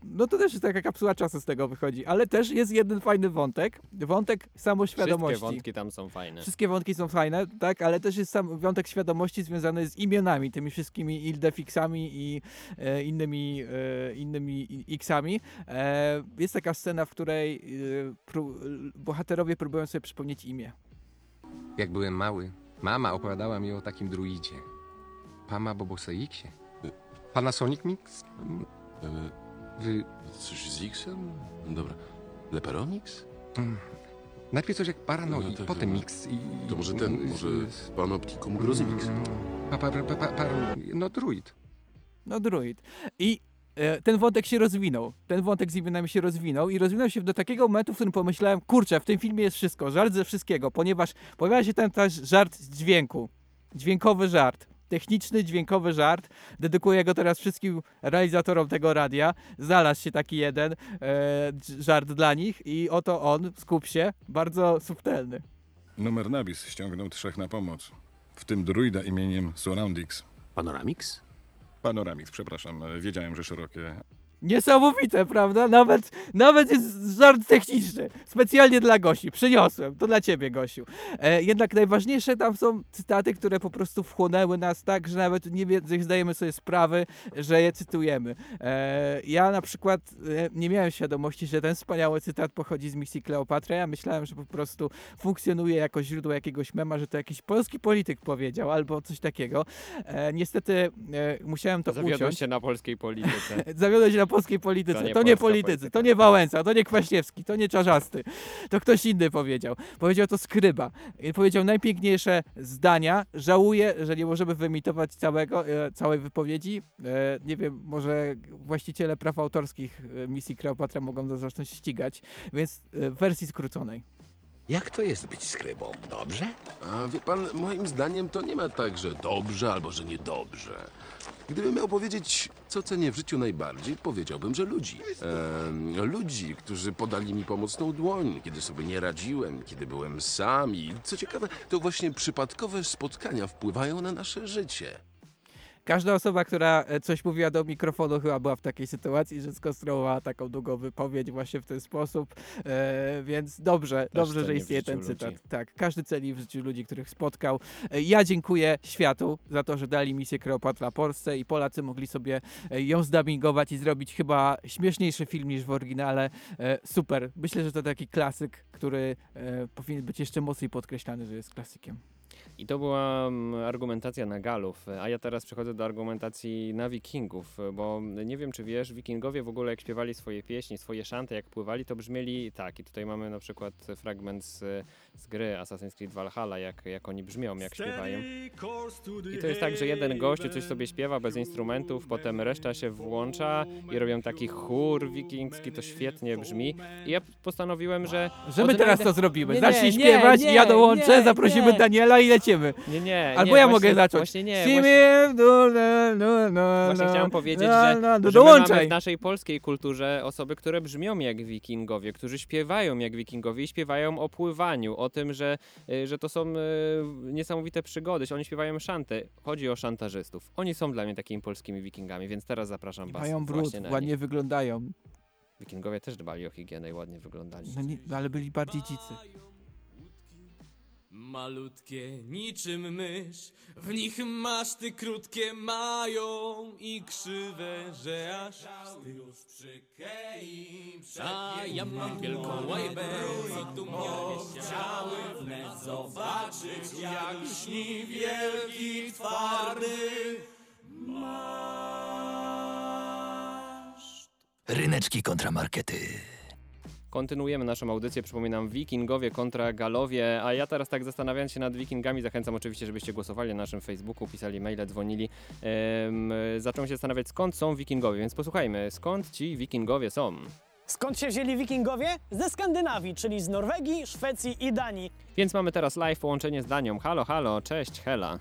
No to też jest taka kapsuła czasu z tego wychodzi. Ale też jest jeden fajny wątek. Wątek samoświadomości. Wszystkie wątki tam są fajne. Wszystkie wątki są fajne, tak, ale też jest sam wątek świadomości związany z imionami, tymi wszystkimi ildefixami i e, innymi, e, innymi xami. E, jest taka scena, w której e, bohaterowie próbują sobie przypomnieć imię. Jak byłem mały, mama opowiadała mi o takim druidzie. Pama Boboseiksie. Panasonic Mix? Wy... Coś z X-em? Dobra. Leperonix? Mm. Najpierw coś jak Paranoi, No tak, potem no. Mix i... To może ten, może Panopticum Grozimix? Mm, Pa, pa, pa, pa, pa, no druid. No druid. I ten wątek się rozwinął. Ten wątek z imionami się rozwinął i rozwinął się do takiego momentu, w którym pomyślałem, kurczę, w tym filmie jest wszystko, żart ze wszystkiego, ponieważ pojawia się tam też żart z dźwięku. Dźwiękowy żart. Techniczny, dźwiękowy żart. Dedykuję go teraz wszystkim realizatorom tego radia. Znalazł się taki jeden e, żart dla nich i oto on, skup się, bardzo subtelny. Numer Nabis ściągnął trzech na pomoc. W tym druida imieniem Surroundix. Panoramix? Panoramix, przepraszam. Wiedziałem, że szerokie. Niesamowite, prawda? Nawet, nawet jest żart techniczny. Specjalnie dla Gosi. Przyniosłem. To dla ciebie, Gosiu. E, jednak najważniejsze tam są cytaty, które po prostu wchłonęły nas tak, że nawet nie zdajemy sobie sprawy, że je cytujemy. E, ja na przykład e, nie miałem świadomości, że ten wspaniały cytat pochodzi z misji Kleopatra. Ja myślałem, że po prostu funkcjonuje jako źródło jakiegoś mema, że to jakiś polski polityk powiedział albo coś takiego. E, niestety e, musiałem to Zawiodłem uciąć. się na polskiej polityce. [laughs] Zawiodłeś się na polskiej polityce. To nie To nie politycy, polityka. to nie Wałęsa, to nie Kwaśniewski, to nie Czarzasty. To ktoś inny powiedział. Powiedział to Skryba. I powiedział najpiękniejsze zdania. Żałuję, że nie możemy wyemitować całego, e, całej wypowiedzi. E, nie wiem, może właściciele praw autorskich e, misji Kleopatra mogą to zacząć ścigać, więc e, w wersji skróconej. Jak to jest być skrybą? Dobrze? A wie pan, moim zdaniem to nie ma tak, że dobrze albo że niedobrze. Gdybym miał powiedzieć, co cenię w życiu najbardziej, powiedziałbym, że ludzi. Ludzi, którzy podali mi pomocną dłoń, kiedy sobie nie radziłem, kiedy byłem sam i co ciekawe, to właśnie przypadkowe spotkania wpływają na nasze życie. Każda osoba, która e, coś mówiła do mikrofonu, chyba była w takiej sytuacji, że skonstruowała taką długą wypowiedź właśnie w ten sposób. E, więc dobrze, dobrze, że ceni istnieje ten cytat. ludzi. Tak, każdy celi w życiu ludzi, których spotkał. E, ja dziękuję światu za to, że dali misję Kleopatra Polsce i Polacy mogli sobie e, ją zdubbingować i zrobić chyba śmieszniejszy film niż w oryginale. E, super. Myślę, że to taki klasyk, który e, powinien być jeszcze mocniej podkreślany, że jest klasykiem. I to była mm, argumentacja na Galów, a ja teraz przechodzę do argumentacji na Wikingów, bo nie wiem czy wiesz, Wikingowie w ogóle jak śpiewali swoje pieśni, swoje szanty, jak pływali, to brzmieli tak. I tutaj mamy na przykład fragment z z gry Assassin's Creed Valhalla, jak, jak oni brzmią, jak śpiewają. I to jest tak, że jeden gościu coś sobie śpiewa bez instrumentów, potem reszta się włącza i robią taki chór wikingski, to świetnie brzmi. I ja postanowiłem, że... Że my teraz to zrobimy. Nie, Zacznij nie, śpiewać nie, i ja dołączę, nie, zaprosimy nie. Daniela i lecimy. Nie, nie. Albo nie, ja właśnie- mogę zacząć. Właśnie nie. Właśnie, właśnie chciałem powiedzieć, że, my mamy dołączaj. w naszej polskiej kulturze osoby, które brzmią jak wikingowie, którzy śpiewają jak wikingowie i śpiewają o pływaniu, o tym, że, y, że to są y, niesamowite przygody. Oni śpiewają szanty. Chodzi o szantażystów. Oni są dla mnie takimi polskimi wikingami, więc teraz zapraszam was Mają brud, ładnie nich. wyglądają. Wikingowie też dbali o higienę i ładnie wyglądali. No nie, ale byli bardziej dzicy. Malutkie niczym mysz, w nich maszty krótkie mają i krzywe, że aż wstyd. A ja mam wielką łajbę, co tu mnie chciały wnet zobaczyć, jak śni wielki twardy Ryneczki kontramarkety. Kontynuujemy naszą audycję. Przypominam, Wikingowie kontra Galowie. A ja teraz tak zastanawiając się nad Wikingami, zachęcam oczywiście, żebyście głosowali na naszym Facebooku, pisali maile, dzwonili. Ehm, zacząłem się zastanawiać, skąd są Wikingowie, więc posłuchajmy, skąd ci Wikingowie są. Skąd się wzięli wikingowie? Ze Skandynawii, czyli z Norwegii, Szwecji i Danii. Więc mamy teraz live połączenie z Danią. Halo, halo, cześć, Hela.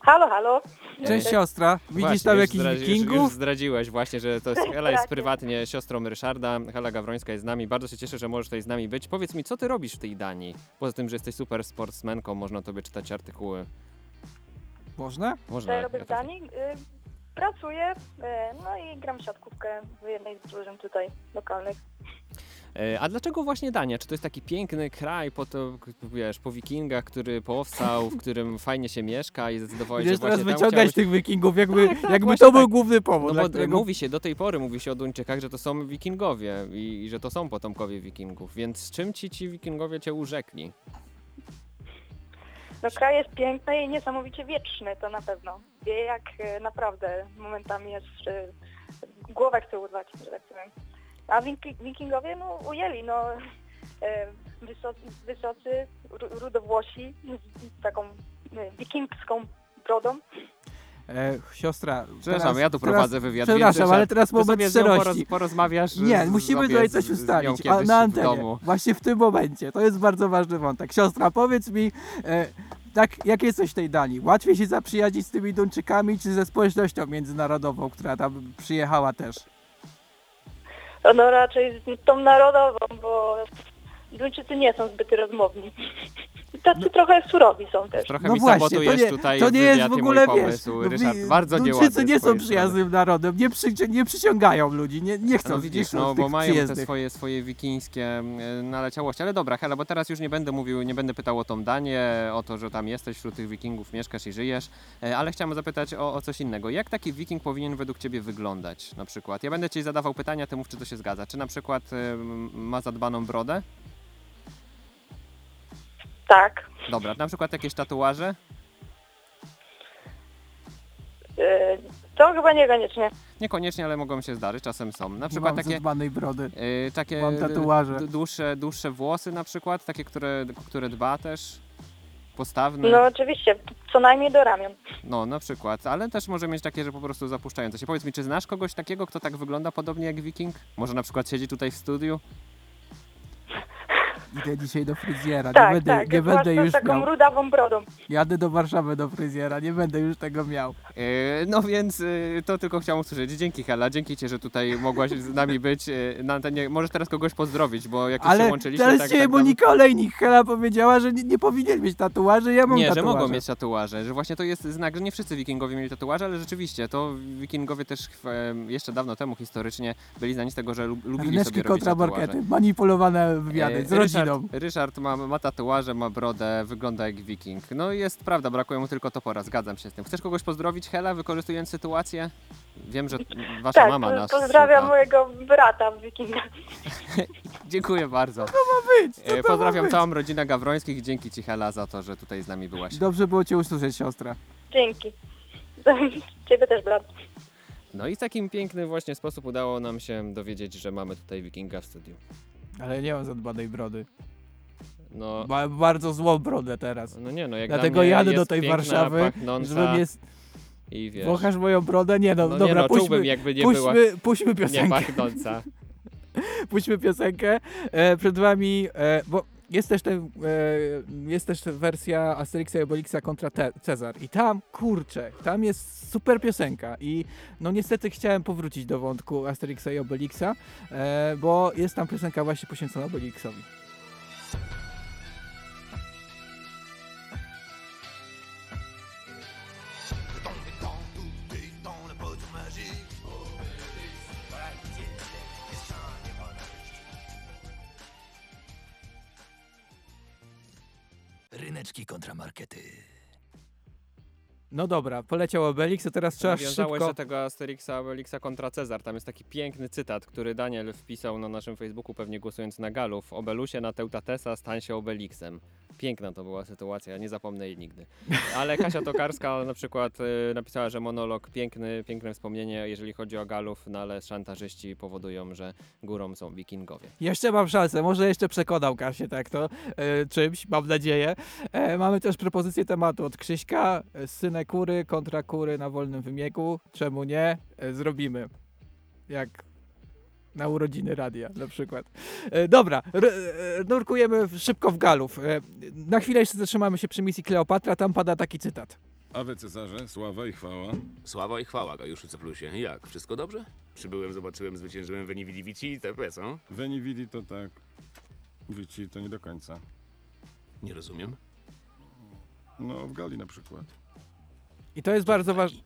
Halo, halo. Cześć siostra, widzisz Właśnie, tam już jakichś zdradzi- Już, wikingów? już zdradziłeś właśnie, że to jest, Hela jest Tak. prywatnie siostrą Ryszarda, Hela Gawrońska jest z nami. Bardzo się cieszę, że możesz tutaj z nami być. Powiedz mi, co ty robisz w tej Danii? Poza tym, że jesteś super sportsmenką, można tobie czytać artykuły. Można? Można. Co ja robię ja w tak tak- Danii? Y, Pracuję, y, no i gram w siatkówkę w jednej z drużyn tutaj lokalnych. E, A dlaczego właśnie Dania? Czy to jest taki piękny kraj po to, wiesz, po wikingach, który powstał, w którym fajnie się mieszka i zdecydowałeś, że Będziesz teraz właśnie tam wyciągać chciałeś... tych wikingów, jakby, Tak, tak, jakby to był tak. główny powód. No bo którego... mówi się, do tej pory mówi się o Duńczykach, że to są wikingowie i, i że to są potomkowie wikingów, więc czym ci ci wikingowie cię urzekli? No kraj jest piękny i niesamowicie wieczny, to na pewno. Wie jak y, naprawdę momentami jest, y, głowę chce urwać, że tak powiem. A wiki- wikingowie, no ujęli, no y, wysocy, wysocy ru- rudowłosi z taką y, wikingską brodą. E, siostra, Przepraszam, teraz, ja tu teraz, prowadzę wywiad. Przepraszam, więc, ale teraz moment szczerości. Poroz, porozmawiasz. Nie, z- musimy tutaj coś ustalić a, na w antenie. domu. Właśnie w tym momencie. To jest bardzo ważny wątek. Siostra, powiedz mi, e, tak, jak jesteś w tej Danii? Łatwiej się zaprzyjaźnić z tymi Duńczykami, czy ze społecznością międzynarodową, która tam przyjechała też? No raczej tą narodową, bo Duńczycy nie są zbyt rozmowni. [laughs] Tacy trochę surowi są też. Trochę No mi właśnie, sabotujesz to nie, tutaj to nie jest w ogóle, wiesz, pomysł. no, Ryszard, wi- bardzo Duńczycy nie są przyjaznym narodem, nie, przy, nie przyciągają ludzi, nie, nie chcą No widzisz, no bo mają te swoje, swoje wikińskie e, naleciałości. Ale dobra, Hela, bo teraz już nie będę mówił, nie będę pytał o tą Danię, o to, że tam jesteś wśród tych wikingów, mieszkasz i żyjesz, e, ale chciałem zapytać o, o coś innego. Jak taki wiking powinien według ciebie wyglądać na przykład? Ja będę ci zadawał pytania, ty mów, czy to się zgadza. Czy na przykład e, ma zadbaną brodę? Tak. Dobra, na przykład jakieś tatuaże? Y, To chyba niekoniecznie. Niekoniecznie, ale mogą się zdarzyć, czasem są. Na przykład mam takie... zadbanej brody. Yy, takie Mam tatuaże. d- Dłuższe, dłuższe włosy na przykład, takie, które, które dba też, postawne. No oczywiście, co najmniej do ramion. No, na przykład, ale też może mieć takie, że po prostu zapuszczające się. Powiedz mi, czy znasz kogoś takiego, kto tak wygląda podobnie jak wiking? Może na przykład siedzi tutaj w studiu? Idę dzisiaj do fryzjera, nie Tak, będę, tak, nie będę z już taką miał. rudawą brodą. Jadę do Warszawy do fryzjera, nie będę już tego miał. Yy, no więc yy, to tylko chciałem usłyszeć. Dzięki Hela, dzięki Ci, że tutaj mogłaś z nami być yy, na antenie. Możesz teraz kogoś pozdrowić, bo jak już się Ale łączyliśmy... teraz tak, się tak, Monika Olejnik Hela powiedziała, że nie, nie powinien mieć tatuaży, ja mam Nie, że tatuaże. mogą mieć tatuaże, że właśnie to jest znak, że nie wszyscy wikingowie mieli tatuaże, ale rzeczywiście to wikingowie też jeszcze dawno temu historycznie byli znani z tego, że lub- lubili Ryneczki sobie robić kontra tatuaże. markety, manipulowane wywiady E, z rodziną. Ryszard, Ryszard ma, ma tatuaże, ma brodę, wygląda jak wiking. No i jest prawda, brakuje mu tylko topora, zgadzam się z tym. Chcesz kogoś pozdrowić, Hela, wykorzystując sytuację? Wiem, że wasza tak, mama po- nas pozdrawiam słucha. mojego brata w wikingach. [laughs] Dziękuję bardzo. Co to ma być? Co E, to ma Pozdrawiam być? całą rodzinę Gawrońskich. Dzięki Ci, Hela, za to, że tutaj z nami byłaś. Dobrze było Cię usłyszeć, siostra. Dzięki. Ciebie też, brat. No i w takim piękny właśnie sposób udało nam się dowiedzieć, że mamy tutaj wikinga w studiu. Ale nie mam zadbanej brody. No, Ma bardzo złą brodę teraz. no nie no, jak Dlatego dla mnie jadę do tej piękna, Warszawy, pachnąca żebym jest... I wiesz, Wąchasz moją brodę? Nie no, No nie dobra, no, puśćmy, czułbym, jakby nie puśćmy, była puśćmy nie piosenkę. [laughs] puśćmy piosenkę. E, przed wami, e, bo jest też, ten, e, jest też wersja Asterixa i Obelixa kontra Te Cezar. I tam, kurczę, tam jest super piosenka. I no niestety chciałem powrócić do wątku Asterixa i Obelixa, e, bo jest tam piosenka właśnie poświęcona Obelixowi. Ryneczki kontra markety. No dobra, poleciał Obelix, a teraz trzeba Nawiązałeś szybko... do tego Asterixa Obelixa kontra Cezar. Tam jest taki piękny cytat, który Daniel wpisał na naszym Facebooku, pewnie głosując na Galów. Obelusie na Teutatesa stań się Obelixem. Piękna to była sytuacja, nie zapomnę jej nigdy. Ale Kasia Tokarska na przykład y, napisała, że monolog piękny, piękne wspomnienie, jeżeli chodzi o Galów, no ale szantażyści powodują, że górą są wikingowie. Jeszcze mam szansę, może jeszcze przekonał Kasię tak to e, czymś, mam nadzieję. E, mamy też propozycję tematu od Krzyśka, e, synek kury kontra kury na wolnym wymiegu, czemu nie? E, zrobimy. Jak na urodziny radia na przykład. E, dobra, e, nurkujemy szybko w Galów. Na chwilę jeszcze zatrzymamy się przy misji Kleopatra, tam pada taki cytat. A wy, Cezarze, sława i chwała. Sława i chwała, Gajuszu Ceplusie. Jak, wszystko dobrze? Przybyłem, zobaczyłem, zwyciężyłem Veni Vidi Vici i TP, co? Veni Vidi to tak. Vici to nie do końca. Nie rozumiem. No, w Gali na przykład. I to jest bardzo ważne.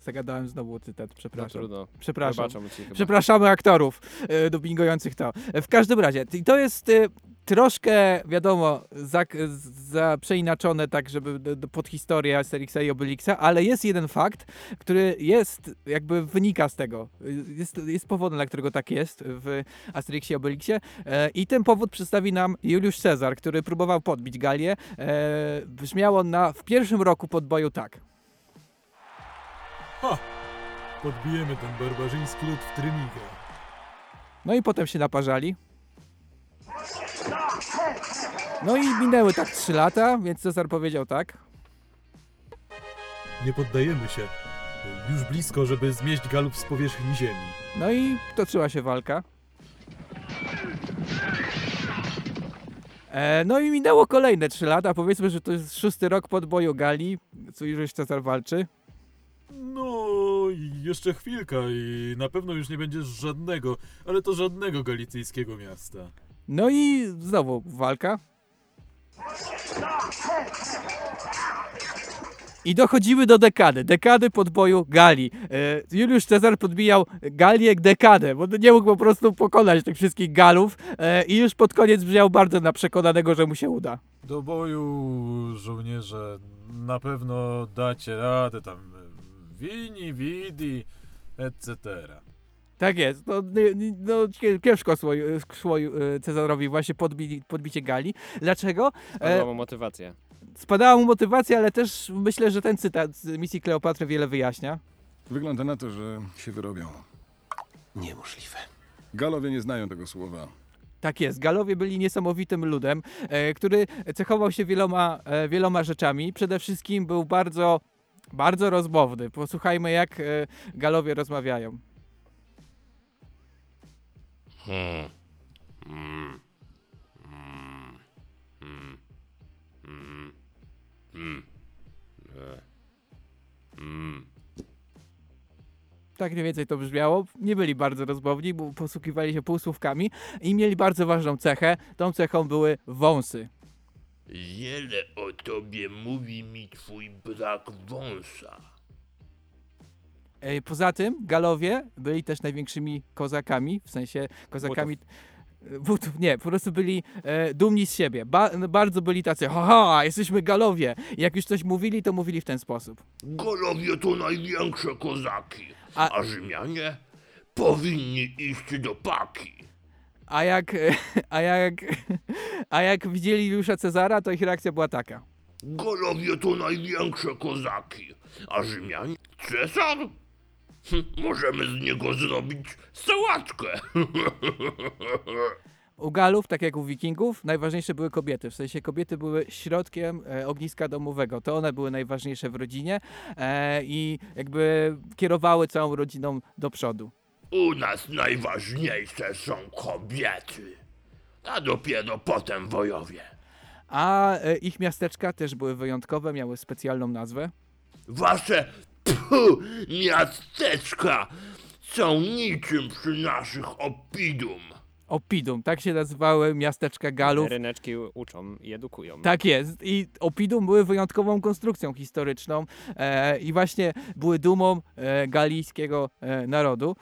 Zagadałem znowu cytat, No przepraszam. trudno. Przepraszam. Przepraszamy aktorów e, dubbingujących to. E, W każdym razie, i to jest e, troszkę, wiadomo, za, za przeinaczone tak, żeby do, do, pod historię Asterixa i Obelixa, ale jest jeden fakt, który jest, jakby wynika z tego. Jest, jest powodem, dla którego tak jest w Asterixie i Obelixie e, i ten powód przedstawi nam Juliusz Cezar, który próbował podbić Galię. E, brzmiało na, w pierwszym roku podboju tak. Ha! Podbijemy ten barbarzyński lud w Trymiga. No i potem się naparzali. No i minęły tak 3 lata, więc Cezar powiedział tak. Nie poddajemy się. Już blisko, żeby zmieść Galów z powierzchni ziemi. No i toczyła się walka. E, no i minęło kolejne 3 lata. Powiedzmy, że to jest szósty rok podboju Gali, co już Cezar walczy. No jeszcze chwilka i na pewno już nie będzie żadnego, ale to żadnego galicyjskiego miasta. No i znowu walka. I dochodziły do dekady, dekady podboju Gali. E, Juliusz Cezar podbijał Galię dekadę, bo nie mógł po prostu pokonać tych wszystkich Galów e, i już pod koniec brzmiał bardzo na przekonanego, że mu się uda. Do boju, żołnierze, na pewno dacie radę tam. Wini, widi, etc. Tak jest, no, nie- no cie- ciężko szło, szło e, Cezarowi właśnie podbi, podbicie Gali. Dlaczego? Spadła mu motywacja. Spadała mu motywacja, ale też myślę, że ten cytat z misji Kleopatry wiele wyjaśnia. Wygląda na to, że się wyrobią. Niemożliwe. Galowie nie znają tego słowa. Tak jest. Galowie byli niesamowitym ludem, e, który cechował się wieloma, e, wieloma rzeczami. Przede wszystkim był bardzo, bardzo rozmowny. Posłuchajmy, jak e, Galowie rozmawiają. Hmm. Mm. Mm. Mm. Mm. Mm. E. Mm. Tak mniej więcej to brzmiało. Nie byli bardzo rozmowni, bo posługiwali się półsłówkami i mieli bardzo ważną cechę. Tą cechą były wąsy. Wiele o tobie mówi mi twój brak wąsa. E, Poza tym Galowie byli też największymi kozakami, w sensie kozakami... e, Butów, nie, po prostu byli e, dumni z siebie. Ba, no, bardzo byli tacy, haha, jesteśmy Galowie. I jak już coś mówili, to mówili w ten sposób. Golowie to największe kozaki, A- a, Rzymianie powinni iść do paki. A jak, [laughs] a jak, [laughs] a jak widzieli Juliusza Cezara, to ich reakcja była taka. Golowie to największe kozaki, a Rzymianie Cesar? [laughs] Możemy z niego zrobić sałatkę. U Galów, tak jak u Wikingów, najważniejsze były kobiety. W sensie kobiety były środkiem e, ogniska domowego. To one były najważniejsze w rodzinie e, i jakby kierowały całą rodziną do przodu. U nas najważniejsze są kobiety, a dopiero potem wojowie. A e, ich miasteczka też były wyjątkowe, miały specjalną nazwę. Wasze pfu, miasteczka są niczym przy naszych opidum. Opidum, tak się nazywały miasteczka Galów. Ryneczki uczą i edukują. Tak jest. I Opidum były wyjątkową konstrukcją historyczną e, i właśnie były dumą e, galijskiego e, narodu.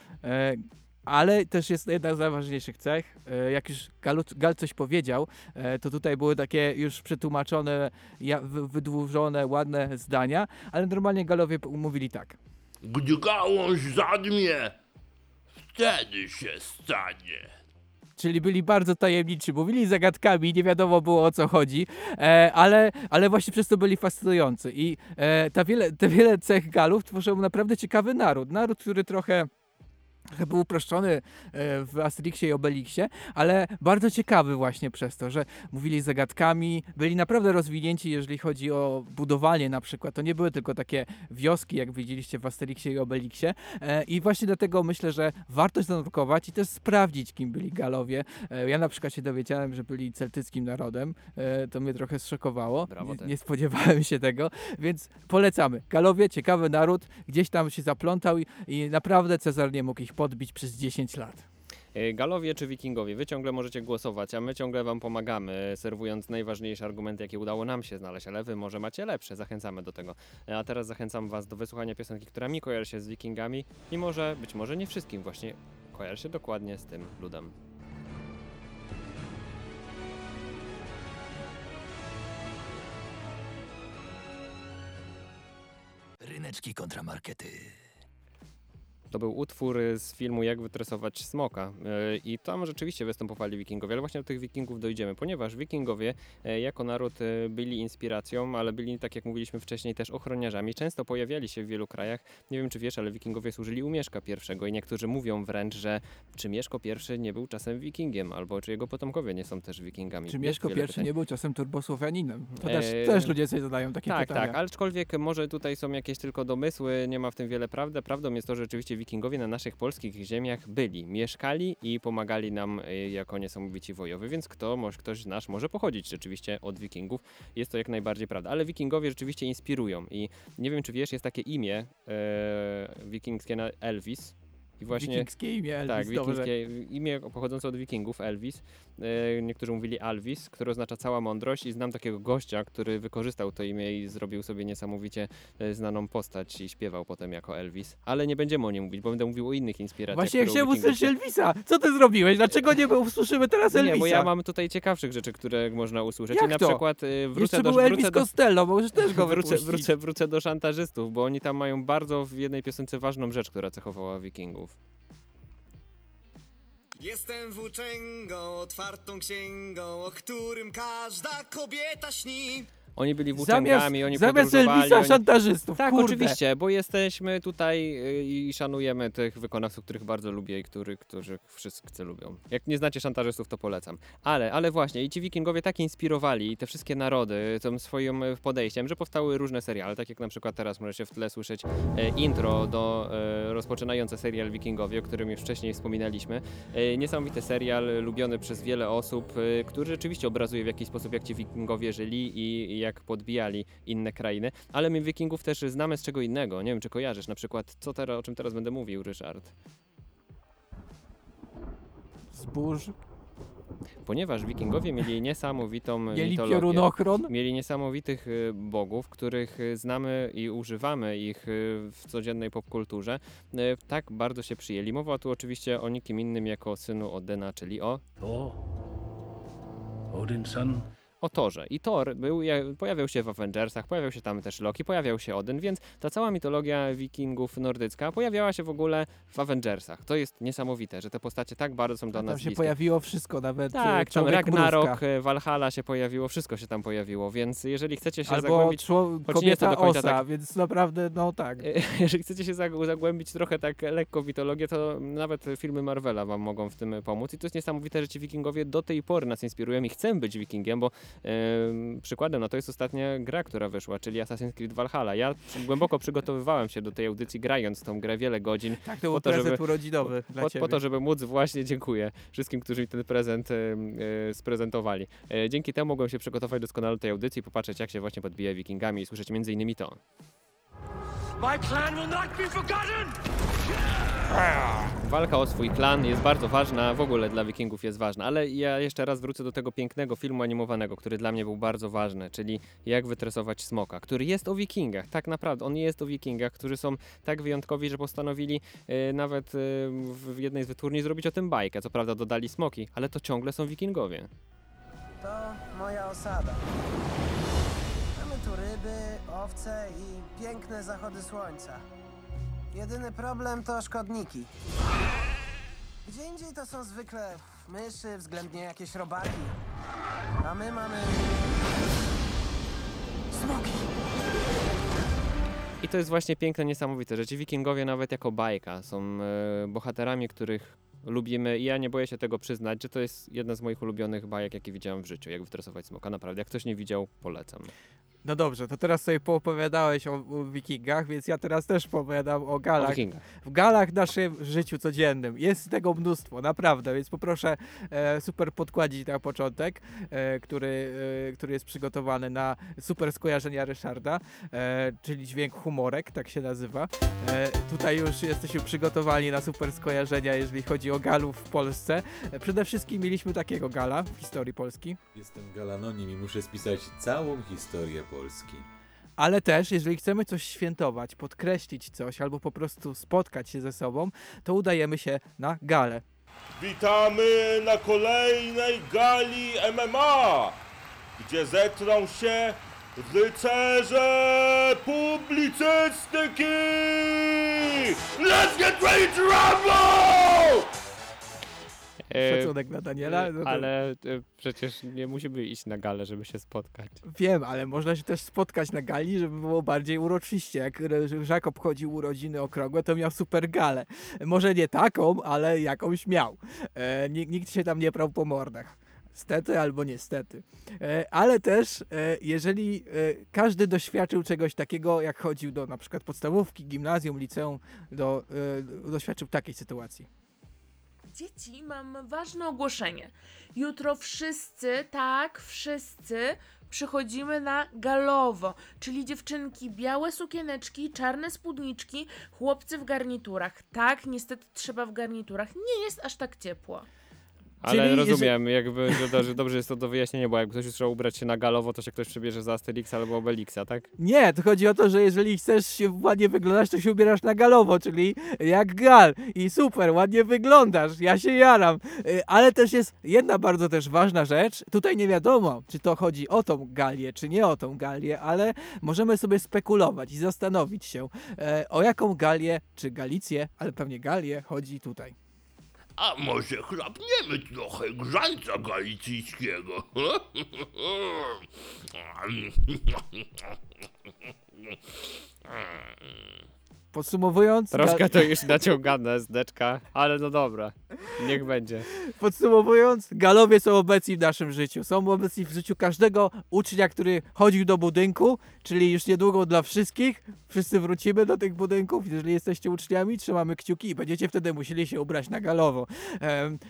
Ale też jest jedna z najważniejszych cech. E, jak już Galu, Gal coś powiedział, e, to tutaj były takie już przetłumaczone, wydłużone, ładne zdania, ale normalnie Galowie mówili tak. Gdy gałąź zadmie, wtedy się stanie. Czyli byli bardzo tajemniczy, mówili zagadkami, nie wiadomo było o co chodzi, e, ale, ale właśnie przez to byli fascynujący. I e, ta wiele, te wiele cech Galów tworzą naprawdę ciekawy naród. Naród, który trochę był uproszczony e, w Asterixie i Obelixie, ale bardzo ciekawy właśnie przez to, że mówili zagadkami, byli naprawdę rozwinięci, jeżeli chodzi o budowanie na przykład. To nie były tylko takie wioski, jak widzieliście w Asterixie i Obelixie. E, I właśnie dlatego myślę, że warto zanurkować i też sprawdzić, kim byli Galowie. E, Ja na przykład się dowiedziałem, że byli celtyckim narodem. To mnie trochę zszokowało. Nie, nie spodziewałem się tego, więc polecamy. Galowie, ciekawy naród, gdzieś tam się zaplątał i, i naprawdę Cezar nie mógł ich podbić przez 10 lat. E, Galowie czy Wikingowie, wy ciągle możecie głosować, a my ciągle wam pomagamy, serwując najważniejsze argumenty, jakie udało nam się znaleźć, ale wy może macie lepsze, zachęcamy do tego. E, A teraz zachęcam was do wysłuchania piosenki, która mi kojarzy się z Wikingami i może, być może nie wszystkim właśnie kojarzy się dokładnie z tym ludem. Ryneczki kontramarkety. To był utwór z filmu Jak wytresować smoka E, i tam rzeczywiście występowali wikingowie, ale właśnie do tych wikingów dojdziemy, ponieważ wikingowie e, jako naród e, byli inspiracją, ale byli, tak jak mówiliśmy wcześniej, też ochroniarzami. Często pojawiali się w wielu krajach. Nie wiem, czy wiesz, ale wikingowie służyli u Mieszka I i niektórzy mówią wręcz, że czy Mieszko I nie był czasem wikingiem, albo czy jego potomkowie nie są też wikingami. Czy Mieszko I nie był czasem turbosłowianinem? To też, Eee, też ludzie sobie zadają takie tak, pytania. Tak, aczkolwiek może tutaj są jakieś tylko domysły, nie ma w tym wiele prawdy. Prawdą jest to, że rzeczywiście wikingowie na naszych polskich ziemiach byli, mieszkali i pomagali nam y, jako niesamowici wojowie, więc kto, może, ktoś z nas może pochodzić rzeczywiście od wikingów. Jest to jak najbardziej prawda. Ale wikingowie rzeczywiście inspirują i nie wiem, czy wiesz, jest takie imię e, wikingskie na Elvis. I właśnie, Wikingskie imię Elvis, Tak, dobrze. wikingskie imię pochodzące od wikingów, Elvis. E, niektórzy mówili Alvis, które oznacza cała mądrość i znam takiego gościa, który wykorzystał to imię i zrobił sobie niesamowicie e, znaną postać i śpiewał potem jako Elvis. Ale nie będziemy o nim mówić, bo będę mówił o innych inspiracjach. Właśnie jak chciałem wikingów usłyszeć Elvisa. Co ty zrobiłeś? Dlaczego nie usłyszymy teraz Elvisa? Nie, bo ja mam tutaj ciekawszych rzeczy, które można usłyszeć. Jak I na to? przykład e, wrócę Jeszcze do... był Elvis do... Costello, możesz też go [laughs] wrócę, wrócę, wrócę do szantażystów, bo oni tam mają bardzo w jednej piosence ważną rzecz, która cechowała wikingów. Jestem włóczęgą, otwartą księgą, o którym każda kobieta śni. Oni byli włóczęgami, oni zamiast podróżowali. Elvisa oni... szantażystów, Tak, kurde. oczywiście, bo jesteśmy tutaj y, i szanujemy tych wykonawców, których bardzo lubię i który, których wszyscy lubią. Jak nie znacie szantażystów, to polecam. Ale, ale właśnie, i ci wikingowie tak inspirowali te wszystkie narody tym swoim y, podejściem, że powstały różne seriale, tak jak na przykład teraz możecie w tle słyszeć intro do rozpoczynające serial Wikingowie, o którym już wcześniej wspominaliśmy. Niesamowity serial, lubiony przez wiele osób, który rzeczywiście obrazuje w jakiś sposób, jak ci wikingowie żyli i, i jak podbijali inne krainy. Ale my wikingów też znamy z czego innego. Nie wiem, czy kojarzysz na przykład, co teraz, o czym teraz będę mówił, Ryszard. Zbóż. Ponieważ wikingowie mieli niesamowitą Mieli mitologię. piorunochron? Mieli niesamowitych y, bogów, których y, znamy i używamy ich y, w codziennej popkulturze. Tak bardzo się przyjęli. Mowa tu oczywiście o nikim innym jako synu Odyna, czyli o... O, Odin's son. O Torze. I Thor był, ja- pojawiał się w Avengersach, pojawiał się tam też Loki, pojawiał się Odyn, więc ta cała mitologia wikingów nordycka pojawiała się w ogóle w Avengersach. To jest niesamowite, że te postacie tak bardzo są dla Tam nas się bliskie. pojawiło wszystko, nawet e, Tak, tam Ragnarok, mrówka. e, Valhalla się pojawiło, wszystko się tam pojawiło, więc jeżeli chcecie się Albo zagłębić... czło- choć nie to do końca osa, tak, więc naprawdę, no tak. [laughs] jeżeli chcecie się zag- zagłębić trochę tak lekko w mitologię, to nawet filmy Marvela wam mogą w tym pomóc. I to jest niesamowite, że ci wikingowie do tej pory nas inspirują i chcę być wikingiem, bo przykładem na to jest ostatnia gra, która wyszła, czyli Assassin's Creed Valhalla. Ja głęboko przygotowywałem się do tej audycji, grając tą grę wiele godzin. Tak, to był prezent urodzinowy dla po, po ciebie. to, żeby móc właśnie, dziękuję wszystkim, którzy mi ten prezent e, sprezentowali. E, dzięki temu mogłem się przygotować doskonale do tej audycji, popatrzeć jak się właśnie podbija wikingami i słyszeć między innymi to. My clan will not be forgotten! Walka o swój klan jest bardzo ważna, w ogóle dla wikingów jest ważna, ale ja jeszcze raz wrócę do tego pięknego filmu animowanego, który dla mnie był bardzo ważny, czyli Jak wytresować smoka, który jest o wikingach, tak naprawdę, on jest o wikingach, którzy są tak wyjątkowi, że postanowili e, nawet e, w jednej z wytwórni zrobić o tym bajkę, co prawda dodali smoki, ale to ciągle są wikingowie. To moja osada. I piękne zachody słońca. Jedyny problem to szkodniki. Gdzie indziej to są zwykle myszy, względnie jakieś robaki. A my mamy... Smoki! I to jest właśnie piękne, niesamowite, że ci wikingowie nawet jako bajka są e, bohaterami, których lubimy i ja nie boję się tego przyznać, że to jest jedna z moich ulubionych bajek, jakie widziałem w życiu, jak wytresować smoka, naprawdę. Jak ktoś nie widział, polecam. No dobrze, to teraz sobie poopowiadałeś o, o wikingach, więc ja teraz też poowiadam o galach. wikingach. w galach w naszym życiu codziennym. Jest tego mnóstwo, naprawdę, więc poproszę e, super podkładzik na początek, e, który, e, który jest przygotowany na super skojarzenia Ryszarda, e, czyli dźwięk humorek, tak się nazywa. E, tutaj już jesteśmy przygotowani na super skojarzenia, jeżeli chodzi o galów w Polsce. E, przede wszystkim mieliśmy takiego gala w historii Polski. Jestem Galanonim i muszę spisać całą historię Polski. Ale też, jeżeli chcemy coś świętować, podkreślić coś albo po prostu spotkać się ze sobą, to udajemy się na galę. Witamy na kolejnej gali MMA, gdzie zetrą się rycerze publicystyki! Let's get ready to rumble! E, Szacunek dla Daniela, no to- Ale e, przecież nie musimy iść na galę, żeby się spotkać. Wiem, ale można się też spotkać na gali, żeby było bardziej uroczyście. Jak Żak obchodził urodziny okrągłe, to miał super galę. Może nie taką, ale jakąś miał. E, nikt, się tam nie prał po mordach. Stety albo niestety. Ale też, jeżeli każdy doświadczył czegoś takiego, jak chodził do na przykład podstawówki, gimnazjum, liceum, do, doświadczył takiej sytuacji. Dzieci, mam ważne ogłoszenie. Jutro wszyscy, tak, wszyscy przychodzimy na galowo, czyli dziewczynki białe sukieneczki, czarne spódniczki, chłopcy w garniturach. Tak, niestety trzeba w garniturach. Nie jest aż tak ciepło. Ale Czyli rozumiem, jakby, że dobrze, dobrze jest to do wyjaśnienia, bo jak ktoś już trzeba ubrać się na galowo, to się ktoś przebierze za Asterixa albo Obelixa, tak? Nie, to chodzi o to, że jeżeli chcesz się ładnie wyglądać, to się ubierasz na galowo, czyli jak gal. I super, ładnie wyglądasz, ja się jaram. Y, Ale też jest jedna bardzo też ważna rzecz. Tutaj nie wiadomo, czy to chodzi o tą galię, czy nie o tą galię, ale możemy sobie spekulować i zastanowić się, e, o jaką galię, czy Galicję, ale pewnie galię chodzi tutaj. A może chlapniemy trochę grzańca galicyjskiego? [laughs] Podsumowując, Troszkę to już naciągane z deczka, ale no dobra, niech będzie. Podsumowując, galowie są obecni w naszym życiu. Są obecni w życiu każdego ucznia, który chodził do budynku, czyli już niedługo dla wszystkich. Wszyscy wrócimy do tych budynków. Jeżeli jesteście uczniami, trzymamy kciuki i będziecie wtedy musieli się ubrać na galowo.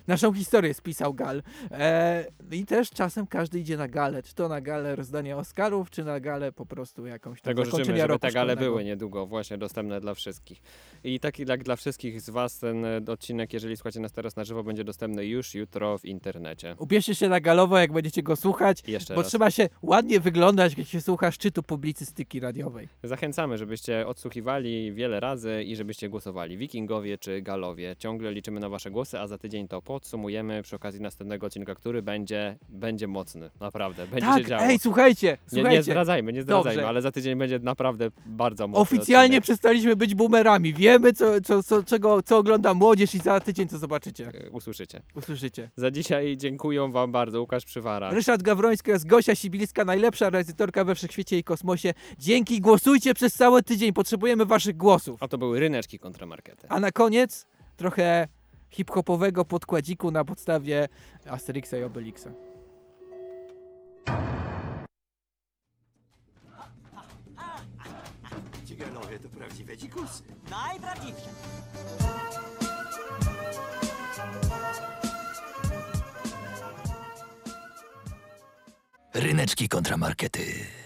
Naszą historię spisał Gal. E, I też czasem każdy idzie na galę. Czy to na galę rozdania Oscarów, czy na galę po prostu jakąś tam Tego życzymy, żeby te gale były niedługo właśnie dostępne dla wszystkich. I taki jak dla wszystkich z Was ten e, odcinek, jeżeli słuchacie nas teraz na żywo, będzie dostępny już jutro w internecie. Ubierzcie się na galowo, jak będziecie go słuchać, Jeszcze bo raz. trzeba się ładnie wyglądać, jak się słucha szczytu publicystyki radiowej. Zachęcamy, żeby żebyście odsłuchiwali wiele razy i żebyście głosowali wikingowie czy galowie. Ciągle liczymy na wasze głosy, a za tydzień to podsumujemy przy okazji następnego odcinka, który będzie, będzie mocny. Naprawdę, będzie Tak, się działo. ej, słuchajcie, Nie, słuchajcie. nie zdradzajmy, nie zdradzajmy, Dobrze. ale za tydzień będzie naprawdę bardzo mocny Oficjalnie odcinek. przestaliśmy być boomerami. Wiemy, co, co, co, czego, co ogląda młodzież i za tydzień co zobaczycie. Usłyszycie. Usłyszycie. Za dzisiaj dziękuję wam bardzo. Łukasz Przywara. Ryszard Gawroński jest Gosia Sibiliska, najlepsza realizatorka we wszechświecie i kosmosie. Dzięki, głosujcie przez cały tydzień, potrzebujemy waszych głosów. A to były ryneczki kontramarkety. A na koniec trochę hip-hopowego podkładziku na podstawie Asterixa i Obelixa. Ci galowie to prawdziwe dzikusy. Najprawdziwsze. Ryneczki kontramarkety.